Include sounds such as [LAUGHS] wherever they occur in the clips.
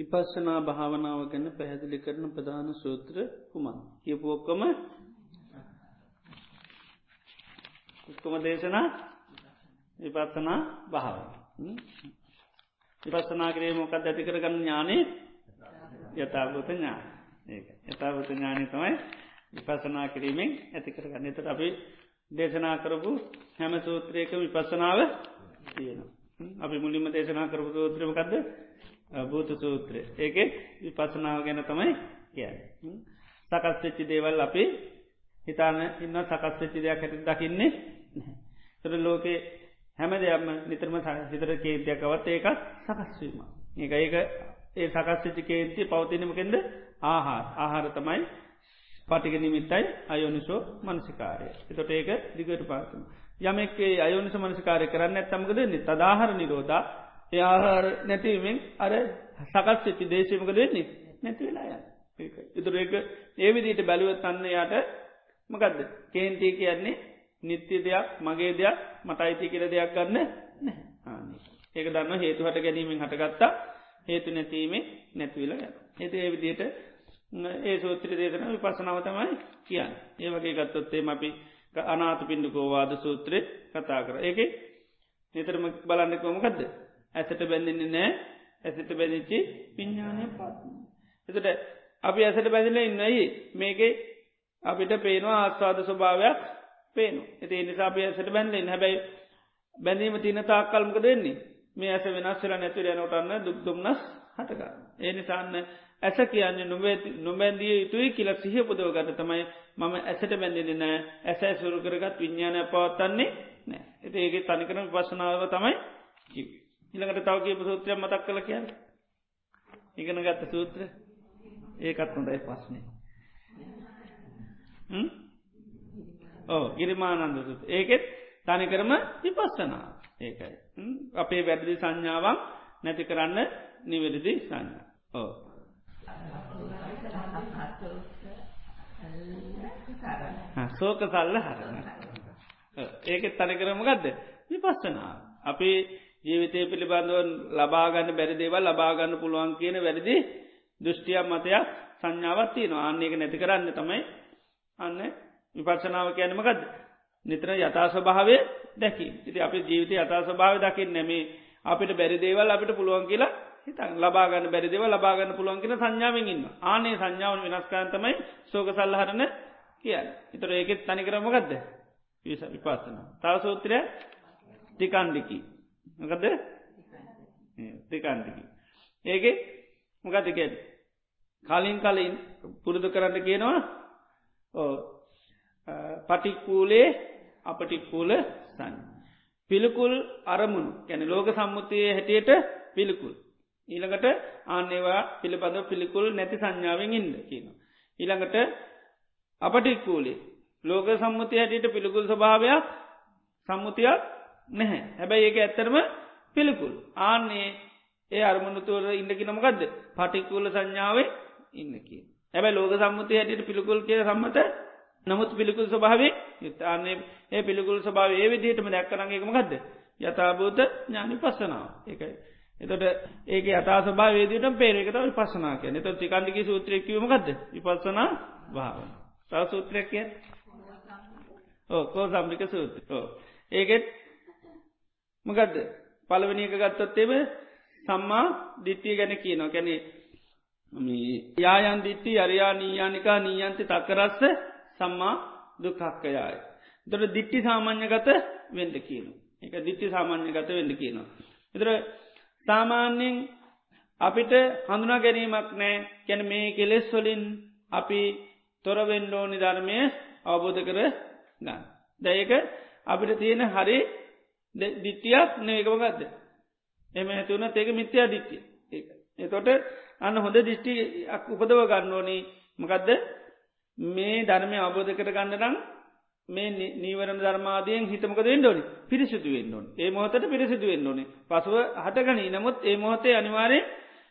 විපස්සනා භාවනාව ගැන පැහැදිලි කරන ප්‍රධාන සූත්‍ර කුමන් කියපුොක්කොම උක්කොම දේශනා විපස්සනා භාව විපස්සනා කරේ මොකක් ඇති කරගන්න ඥානේ යථභූත ඥාන. ඒ යථභූත ඥානය තමයි විපසනා කිරීමෙන් ඇති කරගන්න. එතට අපි දේශනා කරපු හැම සූත්‍රයක විපස්සනාව තියෙන අපි මුලින්ම දේශනා කරපු සූත්‍රමකක්ද භූත සූත්‍රය. ඒක විපසනාව ගැන තමයි කිය සකස්වෙච්චි දේවල් අපි හිතාන ඉන්න සකස්වෙච්චි දෙයක් හැට දකින්නේ තොර ලෝකේ හැම දෙයක්ම නිතරම හිතර කේන්තියකවත් ඒකත් සකස්වීම ඒක ඒක ඒ සකස්වෙච්චි කේන්ති පවතිනමකෙන්ද ආහාර. ආහාර තමයි පටික නිමිත්තයි අයෝනිසෝ මනසිකාරය. එතොට ඒක දිගට පාසම. යමෙක්ේ අයෝනිස මනසිකාරය කරන්න ඇත්තමකද තදාහර නිරෝධා ඒ ආහාර නැතිවීමෙන් අර සකස් සිච්චි දේශමක දෙන්නේ නැති වෙලා ය ඉතුර ඒක ඒවිදිට බැලුවත් අන්න යායට මකදද? කේන්තිය කියන්නේ නිත්‍ය දෙයක් මගේ දෙයක් මට අයිති කියල දෙයක් ගන්න ඒක දන්න හේතු හට ගැනීමෙන් හටගත්තා. හේතු නැතිීමේ නැතිවිල ඒතු ඒවිදියට ඒ සූත්‍ර දේශන විපසනාව තමයි කියන්න. ඒ වගේ ගත්තොත්තේ අපි අනාත පින්ඩුකෝවාද සූත්‍රය කතා කර. ඒක නිතරම බලන්නෙකෝමකක්ද ඇසට බැඳන්නේ නෑ ඇසට බැඳිච්චි පිඤ්ඥානය පාත් එතට අපි ඇසට බැඳල ඉන්නයි මේක අපිට පේනවා ආස්වාද ස්වභාවයක් පේනු ඇති නිසා අපි ඇසට බැඳලෙන් හැබැයි බැඳීම තින තාක් කල්මක දෙන්නේ මේ ඇස වෙනස්සල නැතුර යනොටන්න දුක්දුම්න්නස් හටකා ඒ නිසාන්න ඇස කියන්නේ නොබැන්දිය යුතුයි කියල සිහ පුදව ගත තමයි මම ඇසට බැඳෙන නෑ ඇස සුරු කරගත් විඤ්ඥාන පවත්තන්නේ නෑ එති ඒගේ තනිකරන පසනාව තමයි ඉළඟට තව කියප සූත්‍රය මතක් කළ කියන්න. ඉගෙන ගත්ත සූත්‍ර ඒකත් හොඳයි පස්නේ ඕ ගිරිමානන්ද සුත් ඒකෙත් තනිකරම විපස්සනා. ඒකයි. අපේ වැරදි සංඥාවක් නැති කරන්න නිවැරදි සංඥා. ඕ සෝක සල්ල හරන ඒක තනිකරම ගදද විපස්සනා. අපි ජීවිතය පිළිබඳව ලබාගන්න බැරිදේවල් ලබාගන්න පුළුවන් කියන වැරදි දෘෂ්ටියක් මතයක් සංඥාවත්තිය නවා අන්නේක නැති කරන්න තමයි අන්න විපර්ශනාව කියනමකද නිතර යථස්වභාවය දැකි ඉති අපි ජීවිත යථස්වභාව දකින්න නැමේ. අපිට බැරිදේවල් අපිට පුළුවන් කියලා හිතන් ලබාගන්න බැරිදිව ලබාගන්න පුළුවන් කියෙන සංඥාවෙන් ඉන්න ආනේ සංඥාවන් වෙනස්කාන්තමයි සෝක සල්ලහරන කියන්න. එතර ඒකෙත් තනි කරමගත්ද විස විපස්සන. තව සූත්‍රය ටිකන්්ඩිකි මකද ටිකන්්ඩිකි ඒක මොකතිකෙ කලින් කලින් පුරුදු කරන්න කියනවා ඕ පටික්කූලේ අපටික්කූල සන්. පිළිකුල් අරමුණු. කැන ලෝක සම්මුතිය හැටියට පිළිකුල්. ඊළඟට ආන්‍යවා පිළිබඳව පිළිකුල් නැති සංඥාවෙන් ඉන්න කියන. ඊළඟට අපටික්කූලේ. ලෝක සම්මුති හැටියට පිළිකුල් ස්වභාවයක් සම්මුතියක් නැහැ. හැබැයි ඒක ඇත්තරම පිළිකුල්. ආන්නේ ඒ අරමුණතුවර ඉන්නකි නොමකක්ද පටික්කූල සංඥාවේ ඉන්නකි. ඇබැ ලෝක සම්මුති හැටියට පිළිකුල් කිය සම්මත නමුත් පිළිකුල් ස්වභාවේ යුත්තාන්නේ ඒ පිළිකුල් ස්වභාව ඒ විදිහටම දැක්කරගේමකක්ද යථභූත ඥානි පස්සනාව එකයි. එතොට ඒක අතා සභා වේදට පේරෙකත විපසනා කිය එත ටිකන්ඩිකි සූත්‍රයක්වීමකක්ද විපස්සනා භාව තව සූත්‍රයක් කිය ඕ කෝ සම්පික සූත්‍ර ඕ ඒකෙත් මකදද පලවනික ගත්තොත්තේම සම්මා දිට්ටිය ගැන කියනවා කැනෙ යායන් දිට්ටි අරයා නීයානිකා නීයන්ති තක්කරස්ස සම්මා දුකක්කයාය. දොට දිට්ටි සාමාන්‍යගත වෙන්ඩ කියන. එක දිට්ටි සාමාන්‍යගත වෙන්ඩ කියනවා. එතර සාමාන්‍යෙන් අපිට හඳුනා ගැනීමක් නෑ කැන මේ කෙලෙස් වලින් අපි තොරවෙන්ඩෝ නිධර්මය අවබෝධ කර ගන්න. දැයක අපිට තියෙන හරි දිට්ටියක් නේකම ගත්ද. එම ඇතිවන ඒක මිත්‍යා දිට්ටිය එතොට අන්න හොඳ දිිෂ්ටි උපදව ගන්න ඕනී. මකදද? මේ ධර්මය අවබෝධ කර ගන්නනම් මේ නීවරණ ධර්මාදයෙන් හිතමක වෙන්ඩෝනි පිරිසිදු වෙන්ඩෝන් ඒ මොහතට පිරිසිදු වෙන්ඩෝනි පසුව හටගනී. නමුත් ඒ මොහොතේ අනිවාරය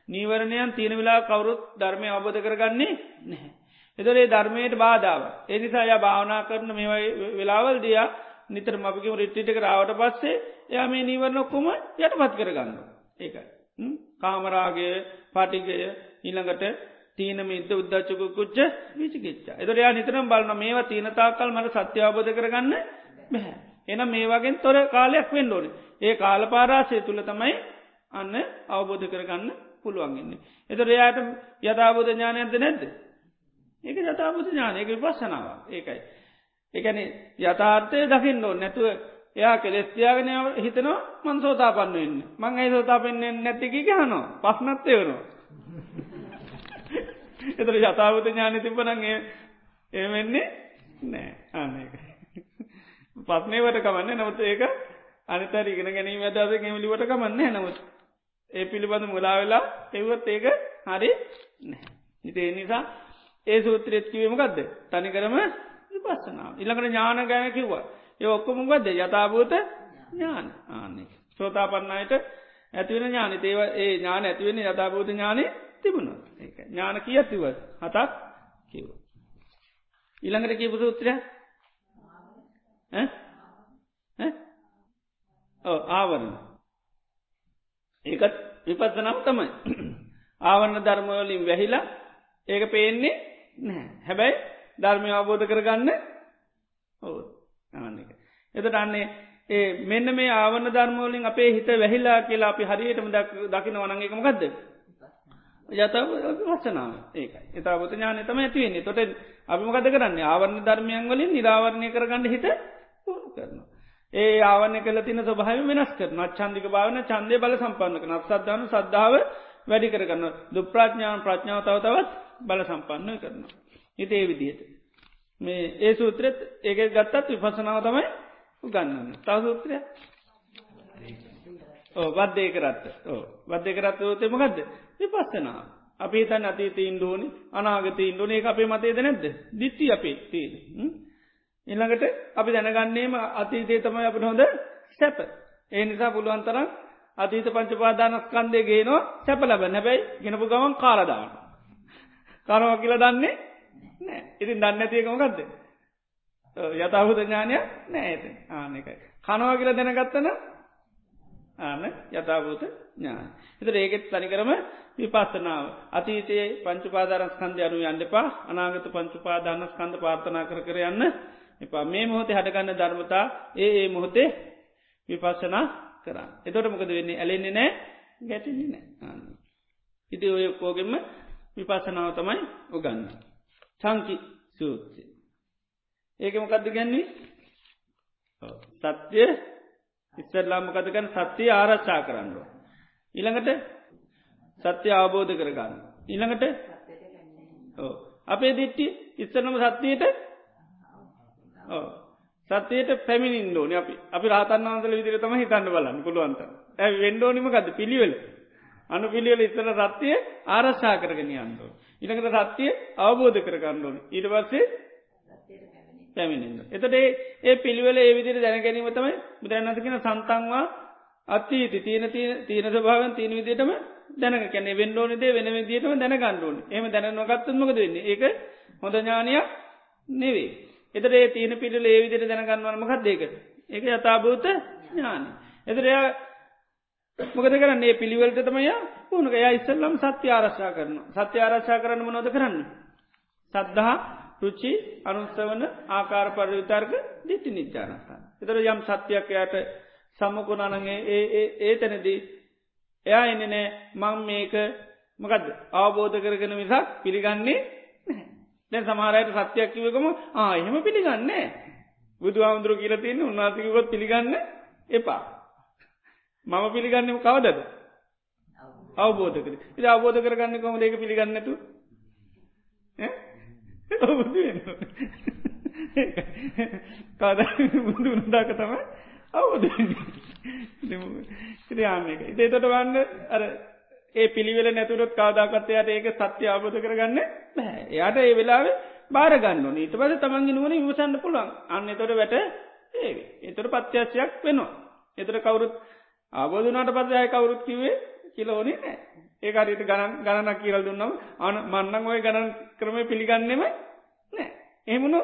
නීවරණයන් තියෙන වෙලා කවුරුත් ධර්මය අවබෝධ කරගන්නේ නැහැ. එතොරේ ධර්මයට බාධාව. එනිසා ය භාවනා කරන මේ වෙලාවල් දයා නිතර මපිකම රිට්ටිට කරාවට පස්සේ එයා මේ නීවරණ ඔක්කොම යට පත් කරගන්න. ඒකයි. කාමරාගේ පටිගය ඊළඟට තීන මිද උද්දච්චක කුච්ච විචිකිච්චා එතරයා නිතරම් බලන මේවා තීනතාකල් මට සත්‍යාබෝධ කරගන්න බැහැ. එන මේ වගෙන් තොර කාලයක් වෙන්න ඕන. ඒ කාල පාරාසය තුළ තමයි අන්න අවබෝධ කරගන්න පුළුවන්ගන්නේ. එතර එයායට යථබෝධ ඥානයන්ද නැද්ද. ඒක යථබෝධ ඥානයක විපස්සනාව ඒකයි. එකන යථාර්ථය දකින්න ඕ නැතුව එයා කෙලෙස්තියාගෙන හිතනවා මන් සෝතා පන්න වෙන්න. මං [LAUGHS] ඒ සෝතා පෙන්න්නේ නැතිකි ගහනවා පස්නත්තය වනවා. එතර යථාවත ඥාන තිබනගේ ඒවෙන්නේ නෑ ආනක [LAUGHS] පත්නේවට කමන්න. නමුත් ඒක අනිතරීගෙන ගැනීම අදස ගෙමිලිවට කමන්න නමුත් ඒ පිළිබඳ මුලා වෙලා එවත් ඒක හරි ඉතිේ නිසා ඒ සූත්‍රයත් කිවීමකක්ද තනි කරම විපස්සනාව ඉළඟට ඥාන ගැන කිව්වා. ඒ ඔක්කොමුගද යථභූත ඥාන. ආන්නේ සෝතා පන්නයට ඇතිවෙන ඥාන. ඒව ඒ ඥාන ඇතිවෙන යථභූත ඥානය තිබුණු. ඒ ඥාන කිය තිව හතක් කිව් ඉළඟට කියපු සූත්‍රය? ආවරණ. ඒකත් විපත්සනම් තමයි. [CLEARS THROAT] ආවන්න ධර්මවලින් වැහිලා ඒක පේන්නේ නෑ හැබැයි ධර්මය අවබෝධ කරගන්න ඕ අන්නක එතට අන්නේ ඒ මෙන්න මේ ආවන ධර්මෝලින් අපේ හිත වැහිලා කියලා අපි හරියටම දකින වනගේකම ගදද යතාව වස්සනාව ඒකයි. එතාවත ඥානය තම ඇතිවෙන්නේ තොට අපිමකද කරන්නේ? ආවරණ ධර්මයන් වලින් නිරාවරණය කරගන්න හිත කරනවා. ඒ ආවන කල තින ස්වභාව වෙනස් කරන චන්දික භාවන චන්දය බල සම්පන්න කන සද්ධාන සද්ධාව වැඩි කරගන්න දුප්‍රාඥාන ප්‍රඥාව තව තවත් බල සම්පන්න කරන. හිත ඒ විදිහයට. මේ ඒ සූත්‍රෙත් ඒක ගත්තත් විපසනාව තමයි ගන්නන්න. තව සූත්‍රය ඕ වද්දේ කරත්ත ඕ වද්දේ කරත්ත තෙමගදද විපස්සනා. අපි තන් අතීතීන් දෝනි අනාගතීන් දෝන ඒ අපේ මතේද නැද්ද දිත්ති අපේ තීද. ඉල්ළඟට අපි දැනගන්නේම අතීතේ තමයි අපට හොඳ සැප. ඒ නිසා පුළුවන් තරම් අතීත පංචපාදානස්කන්දය ගේනවා සැප ලබ නැබැයි ගෙනපු ගමන් කාලදාන. කරව කියල දන්නේ නෑ ඉතින් දන්න ඇතියකමගත්ද. යතහුද ඥානය නෑ ඇත ආන එකයි. කනවා කියල දැනගත්තන ආන යථභූත ඥාන. එත ඒකෙත් තනිකරම විපස්සනාව. අතීතයේ පංචුපාදාරස්කන්ධ අනු යන්නපා අනාගත පංචුපාදානස්කන්ධ පාර්ථනා කර කර යන්න එපා මේ මොහොතේ හටගන්න ධර්මතා ඒ ඒ මොහොතේ විපස්සනා කරන්න. එතොට මොකද වෙන්නේ ඇලෙන්නේ නෑ ගැටෙන්නේ නෑ. ඉති ඔය කෝගෙම විපසනාව තමයි උගන්න. චංකි සූත්‍රය. ඒක මොකක්ද ගැන්නේ සත්‍යය ඉස්සරලාමකතකන සත්‍යය ආරච්චා කරන්නවා. ඉළඟට සත්‍ය අවබෝධ කරගන්න. ඉළඟට අපේ දිට්ටි ඉස්සනම සත්‍යයට සත්‍යයට පැමිණින් ෝන අපි අපි රහතන් වන්සල විදිර තම හිතන්න බලන්න පුළුවන්ත ඇ වෙන්ඩෝනිමකද පිළිවෙල අනු පිළිවෙල ඉස්සන සත්‍යය ආරශ්ා කරගෙන යන්නෝ. ඉනකට සත්‍යය අවබෝධ කරගන්නඩෝන ඊට පස්සේ පැමිණෙන්න්න. එතට ඒ පිළිවෙල ඒ විදිර දැනගැනීම තමයි බුදුරන්නතිකෙන සන්තන්වා අත්තීති තියන තීන ස්භාවන් තියන විදිටම දැනක කැනෙ වෙන්ඩෝනිදේ වෙන විදිටම දැනගණ්ඩුවන එම දැනගත්තමකද වෙන්නේ ඒක හොඳ ඥානයක් නෙවේ. එතර ඒ තියන පිටල ඒ විදිර දැනගන්නවනමකක් දෙක ඒක යථභූත ඥාන. එතරයා මොකද කරන්නේ පිළිවලට තමය පුුණක ය ඉස්සල්ලම් සත්‍ය ආරශ්ා කරන සත්‍ය ආරශ්ා කරන්න මොනොද කරන්න. සද්ධහා රුචි අනුස්සවන ආකාර පරවිතර්ග දිට්ටි නිච්චානස්ථාන. එතර යම් සත්‍යයක් යට සම්මකුණනගේ ඒ ඒ තැනදී එයා එන්න නෑ. මං මේක මකද අවබෝධ කරගෙන විසක් පිළිගන්නේ දැන් සමහරයට සත්‍යයක් කිවකම ආ එහෙම පිළිගන්නේ බුදු හාමුදුරු කියල තියන්න උන්නාතිකකොත් පිළිගන්න එපා. මම පිළිගන්නම කවදද? අවබෝධ කර ඉ අවබෝධ කරගන්න කොම දෙක පිළිගන්නතු කාද බුදු උනදාක තමයි අවබෝධ යාමක ඉතේතොට වන්න අර ඒ පිළිවෙල නැතුරත් කාදාකත්තයට ඒක සත්‍ය ආබෝධ කරගන්න බෑ එයාට ඒ වෙලාවේ බාරගන්න නීට පද තමන්ගේ නුවන විසන්න පුළුවන්. අන්න තොට වැට ඒ එතට පත්්‍යශයක් වෙනවා. එතර කවුරුත් ආබෝධනාට පදය කවුරුත් කිවේ කියලෝනේ නෑ ඒකාරයට ගණන් ගණනක් කියරල් දුන්නම් අන මන්නන් ඔය ගණන් ක්‍රම පිළිගන්නෙම නෑ එහමුණු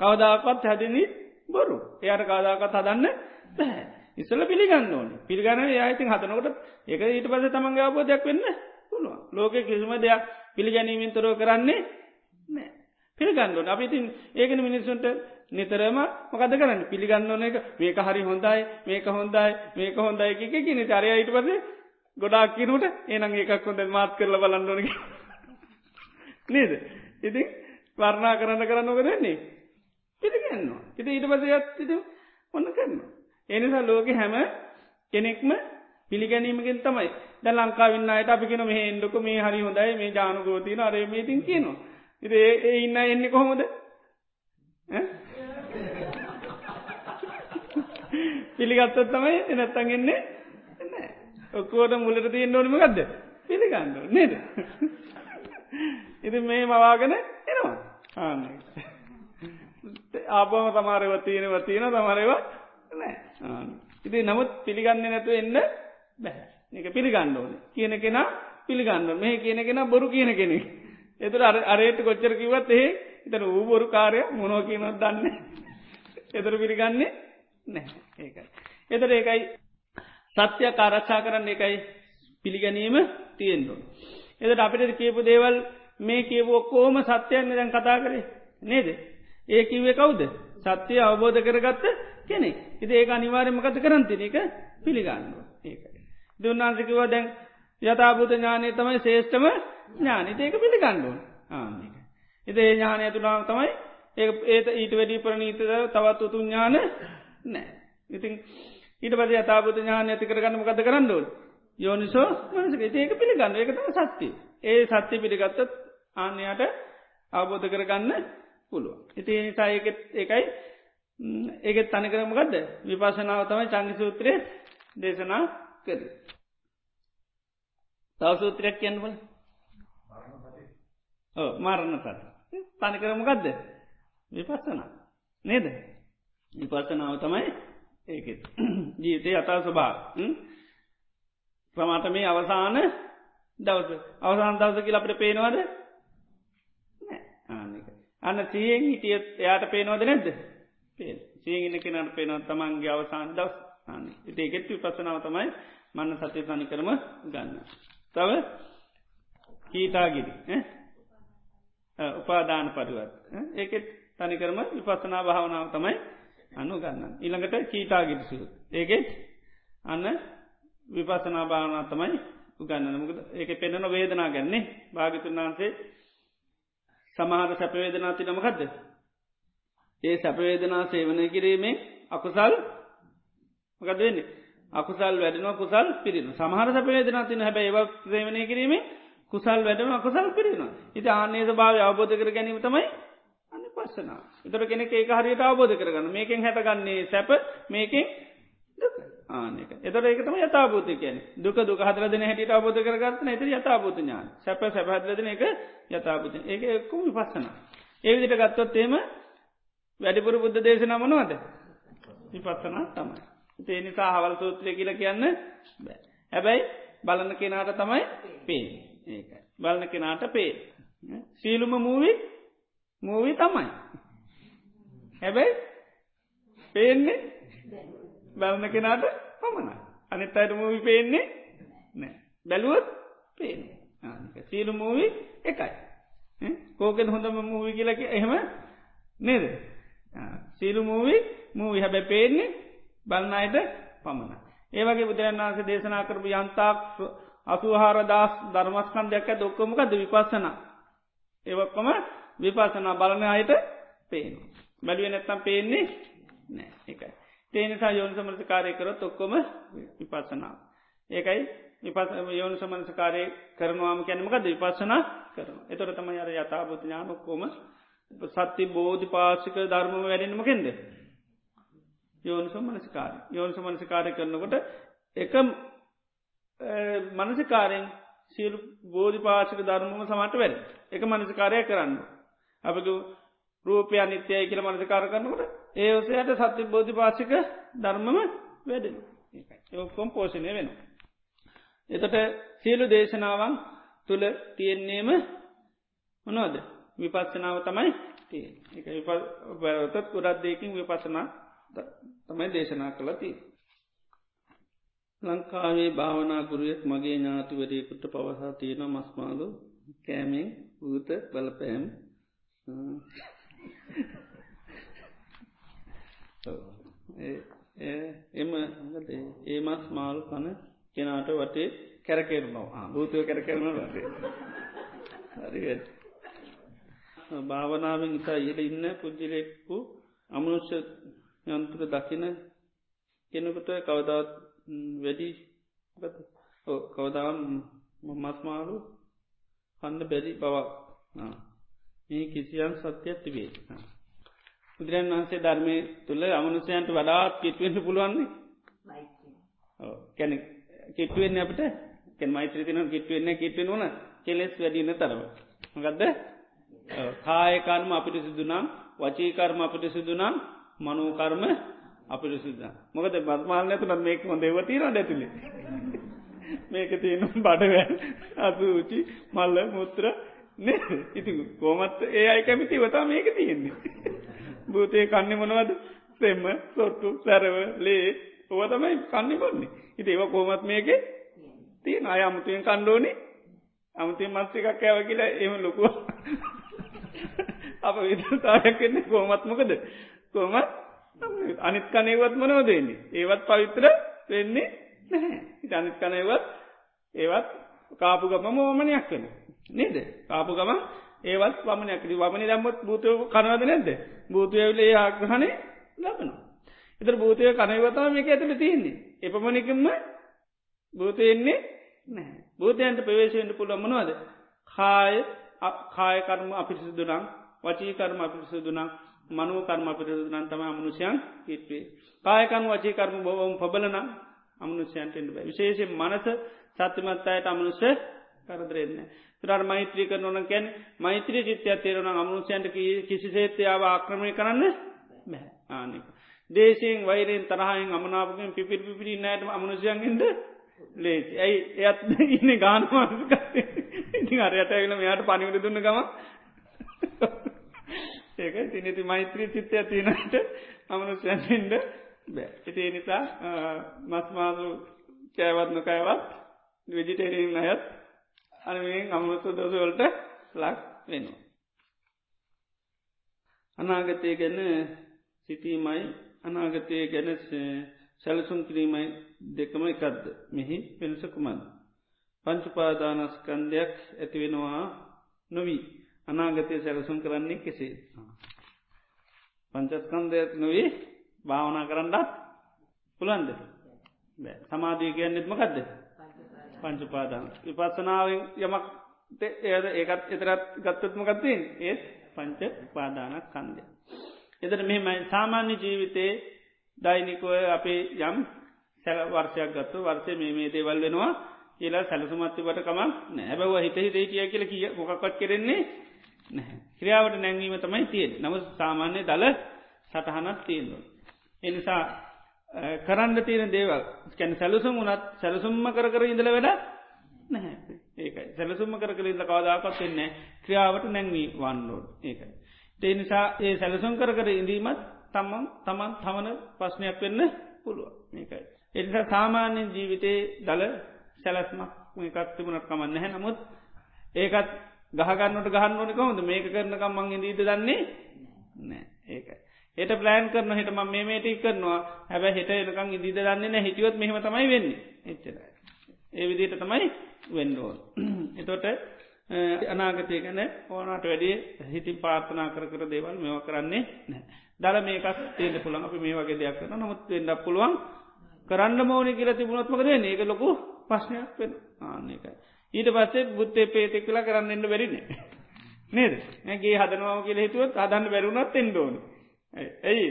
කවදාකත් හැදනී බොරු. එයට කාදාකත් හදන්න බැහැ. ඉස්සල පිළිගන්න ඕන. පිළිගන්න යායිතින් හතනකොට එක ඊට පස තමන්ගේ අවබෝධයක් වෙන්න පුළුවන්. ලෝක කිසිම දෙයක් පිළිගැනීමෙන් තොරව කරන්නේ නෑ පිළිගන්නඩුවන් අපිතින් ඒකන මිනිස්සුන්ට නිතරම මොකද කරන්න? පිළිගන්න ඕන. එක මේක හරි හොඳයි මේක හොඳයි මේක හොඳයි එක කියන චරය ඊට පස ගොඩාක් කිනුට ඒනම් ඒකක් හොඳ මාත් කරල බලන්නනක නේද? ඉති වර්ණා කරන්න කරන්න ඕක දෙන්නේ පිළිගන්නවා ඉති ඊට පස යත් ඔන්න කරනවා. එනිසා ලෝක හැම කෙනෙක්ම පිළිගැනීමකින් තමයි. ද ලංකාවන්න අයට අපිකෙන මේ එන්ඩක මේ හරි හොඳයි මේ ජානකෝතින අරමේතින් කියනවා. ඉති ඒ ඉන්න එන්නේ කොහොමද? [LAUGHS] පිළිගත්තත් තමයි එනැත්තන් එන්නේ ඔක්කෝට මුලට තියෙන් ඕනම ගදද පිළිගන්න නේද? ඉති මේ මවාගෙන එනවා. ආන්න ආපම තමාරව තියෙනව තියෙන තමරවා නෑ ඉති නමුත් පිළිගන්න නැතු එන්න බැහැ එක පිළිගන්න ඕන. කියන කෙනා පිළිගන්න මේ කියන කෙන බොරු කියන කෙනෙ එතුර අරයට කොච්චර කිවත් ඒ ඉතන වූ බොරු කාරය මොනෝ කියනොත් දන්න. එතුර පිළිගන්නේ නෑ ඒකයි. එතර ඒකයි සත්‍යය කාරක්ෂා කරන්න එකයි පිළිගැනීම තියෙන්ඩුව. එදට අපිට කියපු දේවල් මේ කියව ඔක්කෝම සත්‍යයන් දැන් කතා කරේ නේද. ඒ කිවේ කවුද සත්‍යය අවබෝධ කරගත්ත කෙනෙ ඉති ඒ අනිවාරයමකත කරන්තින එක පිළිගන්නවා ඒකයි. දුන්නාන්සිකිව දැන් යථභූත ඥානය තමයි ශේෂ්ඨම ඥානිත ඒක පිළිගණ්ඩුවන් ආක. එද ඒ ඥානය තුනාව තමයි ඒ ඒත ඊට වැඩි ප්‍රනීතද තවත් උතු ඥාන නෑ. ඉතින් ඊට පද යථභූත ඥාන ඇති කරගන්නම කත කරන්නඩුවන් යෝනිසෝ මනසක ඒක පිළිගන්න. එකතම සත්‍යය ඒ සත්‍යය පිළිගත්තත් ආන්‍යයට අවබෝධ කරගන්න පුළුව. ඉති නිසා ඒකයි ඒකෙත් තනි කරම ගදද විපසනාව තමයි චංගි සූත්‍රය දේශනා කර. තව සූත්‍රයක් කියන්නවල මරණ සත තනි කරම ගදද විපස්සනා. නේද? විපස්සනාව තමයි ඒක [CLEARS THROAT] ජීවිතය අතා ස්වභා ප්‍රමාට මේ අවසාන දවස. අවසාන දවසකි අපට පේනවාද? අන්න සියෙන් හිටියත් එයාට පේනවද නැද්ද? පේ සියගෙන කෙනට පේනව තමන්ගේ අවසාන දවස්. න්න ඉතිඒකෙත් විපසනාව තමයි මන්න සතය තනි කරම ගන්න. තව? කීතාගිරි උපාදාන පරිවත් ඒකෙත් තනිකරම විපසනා භාවනාව තමයි අනු ගන්න. ඉළඟට කීතාගිරිසු. ඒකෙත් අන්න විපසනා භාවනා තමයි උගන්න මුකද ඒක පෙන්නන වේදනා ගැන්නේ භාගිතුන් වහන්සේ සමහර සැපවේදනා ති නමකක්ද. ඒ සැපවේදනා සේවනය කිරීමේ අකුසල් මකද වෙන්නේ අකුසල් වැඩනවා කුසල් පිරින සමහර සැපවේදනා තින හැබැ ඒව සේවනය කිරීමේ කුසල් වැඩන අකුසල් පිරිනවා ඉති ආන්නේ භාව අවබෝධ කර ගැනීම තමයි අන්න පස්සනා එතර කෙනෙ ඒක හරියට අවබෝධ කරගන්න. මේකෙන් හැටගන්නේ සැප මේකෙන් ආනක එතර ඒකතම යතාබූත කියන දුක දුක හදරදන හැට අවබෝධ කරගත්න ඇති යතාබූත ඥාන. සැප සැපහදලදන එක යතාබූත ඒක එක්කුම විපස්සන. ඒවිදිට ගත්තොත්තේම වැඩිපුර බුද්ධ දේශන මනවද? විපත්සනා තමයි. ඒ නිසා හවල් සූත්‍රය කියල කියන්න බෑ. හැබැයි බලන්න කෙනාට තමයි පේ ඒකයි. බලන කෙනාට පේ සීලුම මූවි මූවි තමයි. හැබැයි පේන්නේ බලන කෙනාට පමණයි. අනිත් අයට මූවි පේන්නේ නෑ බැලුවත් පේන්නේ සීලු මූවි එකයි. කෝකෙන් හොඳම මූවි කියලක එහෙම නේද? සීලු මූවි මූවි. හැබැ පේන්නේ බලන්නයට පමණ. ඒවගේ බුදුරන් වන්සේ දේශනා කරපු යන්තාක් අසුහාර දස් ධර්මස්කන්දයක් ඇ දොක්කොමකද විපස්සන. ඒවක්කොම විපසනා බලන අයට පේන. බැලුව නැත්තම් පේන්නේ නෑ එකයි. තේනිසා යෝනි සමරස කාරය කරොත් ඔක්කොම විපස්සනාව. ඒකයි විපස යෝනි සමනස කාරය කරනවාම කැනමකද විපස්සනා කරන. එතොර තම අර යථභූත ඥානොක්කොම සත්‍ය බෝධි පාසික ධර්ම වැඩෙනමකෙන්ද. යෝනිසු මනසිකාරය යෝනිසු මනසිකාරය කරනකොට එක මනසිකාරයෙන් සියලු බෝධි පාශක ධර්මම සමට වැඩ එක මනසිකාරය කරන්න. අපක රූපය අනිත්‍යය කියල මනසිකාර කරන්නකට ඒ ඔසයට සත්‍ය බෝධි පාශික ධර්මම වැඩෙන ඒකොම් පෝෂණය වෙන. එතට සියලු දේශනාවන් තුළ තියෙන්නේම මොනවද විපස්සනාව තමයි තිය එක විප ගොඩත් දෙකින් විපසනා තමයි දේශනා කළති. ලංකාවේ භාවනා ගුරුවෙක් මගේ ඥාතිවරයකුට පවසා තියෙන මස්මාලු කෑමෙන් ඌත බලපෑම් එම ඒ මස් මාල් කන කෙනාට වටේ කැරකෙරනවා භූතය කැරකරන වටේ හරි භාවනාවෙන් ඉතා ඉහල ඉන්න පුද්ජිලෙක්කු අමනුෂ්‍ය යන්තුර දකින කෙනකුට කවදාත් වැඩි කවදාම් මස්මාලු කන්න බැරි බවක්. මේ කිසියම් සත්‍යයක් තිබේ බුදුරන් වහන්සේ ධර්මය තුළ අමනුසයන්ට වඩාත් කිට්වෙන්ට පුළුවන්නේ? කැන කිට්වෙන්න අපට? කෙ මෛත්‍රී තින කිට්වෙන්න කිට්වෙන ඕන. කෙලෙස් වැඩින්න තරව ගදද කායකර්ම අපිට සිදුනම් වචීකර්ම අපිට සිදුනම් මනෝකර්ම අපිට සිද්ධ මොකද බත්මාල නැතුනත් මේක හොඳ දෙවතීර ඇතුලේ? මේක තියෙන බඩවැ අසූචි මල්ල මුත්‍ර ඉති කෝමත් ඒ අයි කැමිති වතා මේක තියෙන්නේ. භූතය කන්නේ මොනවද? සෙම්ම සොට්ටු සැරව ලේ. ඔව තමයි කන්නේ බොන්නේ ඉති ඒව කෝමත් මේක තියෙන අය අමුතුවෙන් කණ්ඩෝනි අමුතින් මස් එකක් ඇව කියලා එම ලොකුව අප විදතායක් වෙන්නේ කෝමත්මකද කෝමත් අනිත් කනේවත් මොනවදන්නේ ඒවත් පවිත්‍ර වෙන්නේ නැහැ. ඉට අනිත් කනයවත් ඒවත් කාපු ගම මෝමනයක් වෙන නේද? කාපු ගම ඒවත් වමනයක්කරි වමනි දම්මත් භූතය කනවද නැද්ද? භූතයවිලේ ආග්‍රහණය ලබනවා. එතර භූතය කනයවතාව මේක ඇතුළ තියන්නේ. එපමණිකම්ම භූතයෙන්නේ නෑ භූතයන්ට ප්‍රවේශයෙන්ට පුළ මනවද? කාය කායකර්ම අපිසිදුනම් වචීකර්ම අපිසිදුනම් මනුව කර්ම අපිරිදුනන් තම අමනුෂයන් හිටවේ කායකන් වචීකර්ම බොවම් පබලන අමනුෂයන්ට එට විශේෂෙන් මනස සත්‍යමත් අයට අමනුෂ කරදරෙන්න. තුරට මෛත්‍රී කරනවන කැන් මෛත්‍රී චිත්‍යය තේරන අමනුෂයන්ට කිසිසේත්‍යාව ආක්‍රමය කරන්න බැ. ආනක. දේශයෙන් වෛරෙන් තරහයෙන් අමනාපකෙන් පිපිරි පිපිරි නෑට අමනුෂයන්ගෙන්ද ලේසි. ඇයි? එයත් [LAUGHS] ඉන්න ගානවාසක ඉති අරයට ඇවිල මෙයාට පනිවිට දුන්න ගම ඒක තිනති මෛත්‍රී චිත්තය තියනට අමනුෂයන්ට බෑ. එතිේ නිසා මස්මාසු කෑවත් නොකෑවත් විජිටේරීන් අයත් අනවෙන් අමෘත දොසවලට ලක් වෙනවා. අනාගතය ගැන සිතීමයි අනාගතය ගැන සැලසුම් කිරීමයි දෙකම එකක්ද මෙහි පෙනසකුමන්. පංචුපාදානස්කන්දයක් ඇතිවෙනවා නොවී අනාගතය සැලසුම් කරන්නේ කෙසේ. පංචස්කන්දයක් නොවී භාවනා කරන්නත් පුළන්ද සමාධී කියන්නෙත්ම කක්ද පංචුපාදාන විපස්සනාවෙන් යමක් ඒද ඒකත් එතරත් ගත්තත්මකත්තින් ඒත් පංච පාදානක් කන්දය. එදට මෙමයි සාමාන්‍ය ජීවිතයේ දෛනිකෝය අපේ යම් සැල වර්ෂයක් ගත්තු වර්සය මේ මේ දේවල් වෙනවා කියලා සැලසුමත්තිවට කමක් නැබැව හිත හිතේ කිය කියල කිය මොකක්වත් කෙරෙන්නේ නැහැ. ක්‍රියාවට නැංවීම තමයි තියෙන නම සාමාන්‍ය දල සටහනත් තියෙන්දුව. එනිසා කරන්න තියෙන දේවල්. කැන සැලසුම් වනත් සැලසුම්ම කර කර ඉඳල වැඩ නැහැ. ඒකයි. සැලසුම්ම කර කර ඉඳ කවදාපත් වෙන්නේ ක්‍රියාවට නැංවී වන්නෝඩ් ඒකයි. ඒ නිසා ඒ සැලසුම් කර කර ඉඳීමත් තමන් තමන් තමන ප්‍රශ්නයක් වෙන්න පුළුව ඒකයි. එනිසා සාමාන්‍යෙන් ජීවිතයේ දළ සැලස්මක් එකත් තිබුණට කමන්න නැහැ. නමුත් ඒකත් ගහගන්නට ගහන්න ඕන කොමද මේක කරනකම් මං ඉදීද දන්නේ නෑ ඒකයි. එට ප්ලෑන් කරන හිට ම මේ මේටි කරනවා හැබැ හිට එනකං ඉදිද දන්නේ හිටියොත් මෙහම තමයි වෙන්නේ එච්චර. ඒ විදිට තමයි වෙන්ඩෝල්. [CLEARS THROAT] එතොට අනාගතය ගැන ඕනට වැඩිය හිතින් පාර්ථනා කර කර දේවල් මෙව කරන්නේ නෑ. දල මේකක් තේට පුළන් අපි මේ වගේ දෙයක් කරන නොමුත් වෙන්ඩක් පුළුවන් කරන්න මෝනි කියල තිබුණොත්මකද ඒක ලොකු ප්‍රශ්නයක් වෙන ආන්නේකයි. ඊට පස්සේ බුත්තේ පේතෙක් කලා කරන්න එන්න බැරින්නේ. නේද ඇගේ හදනවාව කියල හිතුවත් අදන්න බැරුණත් එෙන්ඩෝනේ. ඇයි?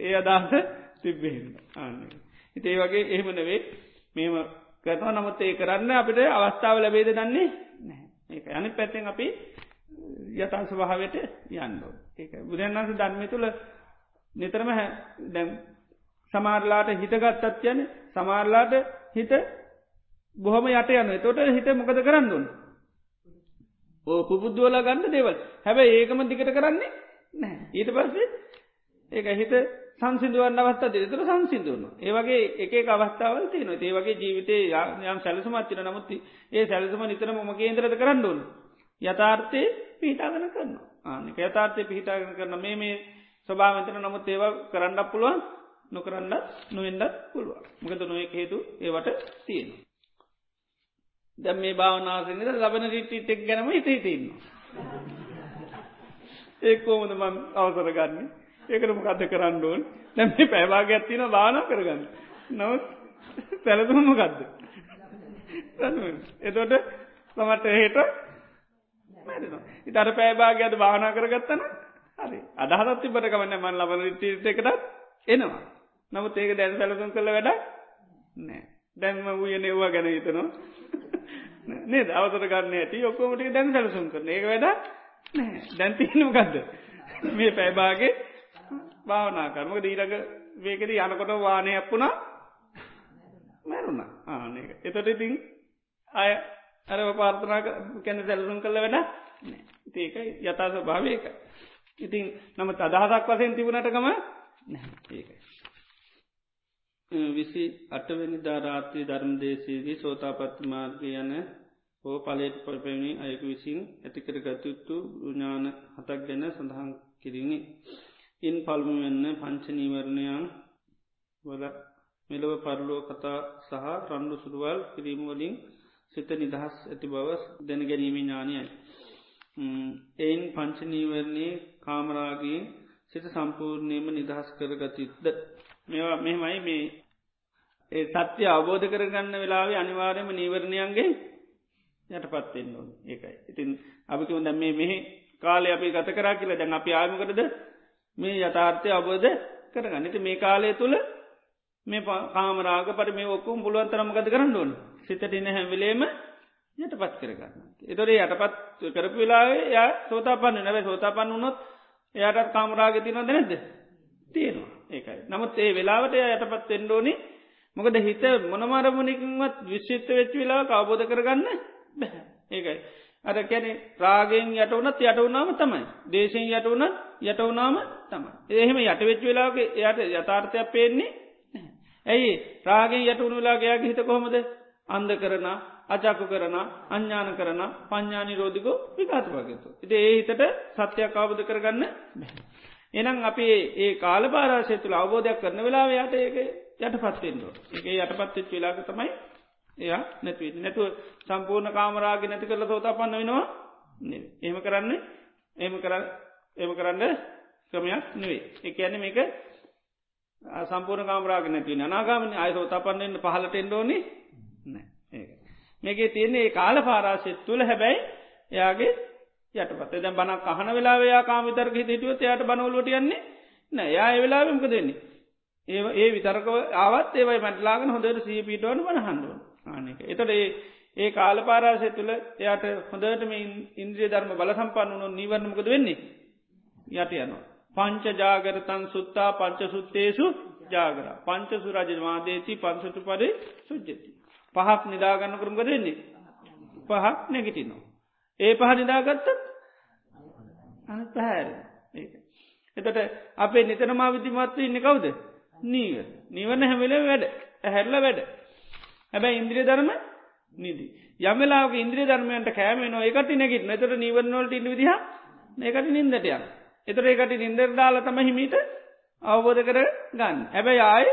ඒ අදහස තිබ්බෙහින්න ආන්න. හිතේ වගේ එහෙම නෙවේ මෙම කරනවා නමුත් ඒ කරන්න අපිට අවස්ථාව ලැබේද දන්නේ නෑ ඒක අනි පැත්තෙන් අපි යතා ස්වභාවට යන්නෝ ඒක බුදුරන්ස ධර්මය තුළ නිතරම දැම් සමාරලාට හිතගත්තත් යන සමාරලාට හිත බොහොම යට යන්න තොට හිත මොකද කරන්න දුන්න ඕ පුබුද්ධුවලා ගන්න දේවල්. හැබැ ඒකම දිකට කරන්නේ නෑ ඊට පස්සේ ඒක හිත සංසිදුවන්න අවස්ථා දෙතුර සංසිදුවන. ඒවගේ එක අවස්ථාවල් තියන ඒ වගේ ජීවිතය යම් සැලසමත්තින නමුත් ඒ සැලසම නිතර මොම කේන්ද්‍රද කරන්න ඕන. යථාර්ථය පිහිටාගන කරන්න ආනක යථාර්ථය පිහිටාගෙන කරන මේ මේ ස්වභාවතන නමුත් ඒවා කරන්නක් පුළුවන් නොකරන්නත් නොවෙන්ඩත් පුළුවන්. මකද නොය හේතු ඒවට තියෙන. දැම් මේ භාවනාසනද ලබන රිටිටෙක් ගැනම හිත හිතන්න. ඒකෝමද මන් අවසර ගන්නේ? ඒකරම කත කරන්න ඕන්? දැම පැවාග ඇත්තින බාන කරගන්න. නව සැලතුම ගත්ද එතොට සමට හේට ඉතර පෑබාග අද භානා කරගත්තන හරි. අදහත් තිබට කවන්න මන් ලබන රිට එකටත් එනවා. නමුත් ඒක දැන් සැලසුම් කළ වැඩ නෑ දැන්ම වූය නෙව්වා ගැන හිතනවා. නේ දවසර ගන්න ඇති ඔක්කොමටික දැන් සැලසුම් කරන ඒක වැඩ දැන්තිනු ගත්ද මේ පැබාගේ භාවනා කරමක දීරක වේකද යනකොට වානයක් වුණා. මැරුණ. ආනක එතොට ඉතින් අය අර පාර්ථනා කැන සැලසුම් කළ වැඩ ඒකයි යථස භාවයක ඉතින් නම අදහසක් වසයෙන් තිබුණටකම ඒකයි. විසි අටවැනි ධාරාත්‍රී ධර්මදේශයේදී සෝතාපත්ති මාර්ගය යන හෝ පලේට පොපැණි අයකු විසින් ඇතිකර ගතයුත්තු ඥාන හතක් ගැන සඳහන් කිරිණි. ඉන් පල්මු වෙන්න පංචනීවරණයන් වල මෙලව පරලෝ කතා සහ රණ්ඩු සුරුවල් කිරීමවලින් සිත නිදහස් ඇති බවස් දැන ගැනීම ඥානයයි. එයින් පංචනීවරණය කාමරාගේ සිත සම්පූර්ණයම නිදහස් කර ගතයුත්ද. මේවා මෙමයි මේ ඒ සත්‍ය අවබෝධ කරගන්න වෙලාවේ අනිවාර්යම නීවරණයන්ගේ යට පත්වෙන්න ඕන. ඒකයි. ඉතින් අපිකම දැම් මේ මෙහි කාලය අපි ගත කරා කියලා දැන් අපි ආයමකරද මේ යථාර්ථය අබෝධ කරගන්න. ඉති මේ කාලය තුළ මේ කාමරාග පට මේ ඔක්කුම් පුළුවන් තරමගත කරන්න ඕන? සිතට ඉන්න හැවිලේම යට පත් කරගන්න. එතොරේ යටපත් කරපු වෙලාවේ ය සෝතා පන්න නැව සෝතා පන්න වනොත් එයාටත් කාමරාග තිනොද නැද්ද? තියෙනවා. ඒකයි. නමුත් ඒ වෙලාවට යටපත් එෙන්ඩෝනි මොකද හිත මොනමරමුණකින්වත් විශ්ෂිත්ත වෙච්ච වෙලා අවබෝධ කරගන්න බැහැ ඒකයි. අර කැනෙ රාගෙන් යට වනත් යට වුනාම තමයි. දේශයෙන් යට වනත් යට වුනාම තමයි. එහෙම යට වෙච්ච වෙලාගේ එයට යථාර්ථයක් පේන්නේ ඇයි? රාගෙන් යට වුණු වෙලාගේයාගේ හිත කොහොමද? අන්ද කරන අචාකු කරන අඥ්ඥාන කරන පඥ්ඥානි රෝධිකෝ විකාත වගේතු. ඉති ඒ හිතට සත්‍යයක් අවබධ කරගන්න එනම් අපි ඒ කාල පාරාශය තුළ අවබෝධයක් කරන වෙලා යට ඒක යට පත්වෙන්ඩෝ එක යටපත්වෙච් වෙලාක තමයි එයා නැතිව නැතුව සම්පූර්ණ කාමරාගේ නැති කරල තෝතා පන්න වෙනවා එහෙම කරන්න එම කර එම කරන්න ක්‍රමයක් නෙවේ එක ඇන්න මේක සම්පූර්ණ කාමරාග නැතිව අනාගාමන අයතෝතා පන්නන්න පහලට එන්ඩෝනි මේකේ තියන්නේ ඒ කාල පාරාශෙත් තුළ හැබැයි එයාගේ යටපත. දැ බන කහන වෙලා කාමිතර්ක හිටියුවත් එයාට බනවලට යන්නේ නෑ යා වෙලාවෙමක දෙන්නේ ඒ ඒ විතරක ආවත් ඒවයි මටලාගෙන හොඳට සී පිටුවන වන හන්දුවන් ආනක එතට ඒ ඒ කාල පාරාසය තුළ එයාට හොඳට මේ ඉන්ද්‍රිය ධර්ම බල සම්පන්න වනු නිවරණමකද වෙන්නේ? යට යනවා. පංච ජාගරතන් සුත්තා පංච සුත්තේසු ජාගර පංච සුරජවාදේති පංසතු පරි සුජ්ජති. පහක් නිදාගන්න කරුම්ග දෙන්නේ. පහක් නැගිටිනවා. ඒ පහ නිදාගත්තත් අන පැහැර එතට අපේ නිතනමා විදිමත්ව ඉන්න කවුද? නීව නිවන්න හැමිල වැඩ. ඇහැරල වැඩ. හැබැයි ඉන්ද්‍රිය ධර්ම නිදී. යමලාක ඉන්ද්‍රිය ධර්මයන්ට කෑම නො එකට නැගිට නතට නිවරනොලට ඉන්න විදිහ ඒකට නින්දටයන් එතර ඒකට නින්දර දාල තම හිමීට අවබෝධ කර ගන්න හැබැයි ආය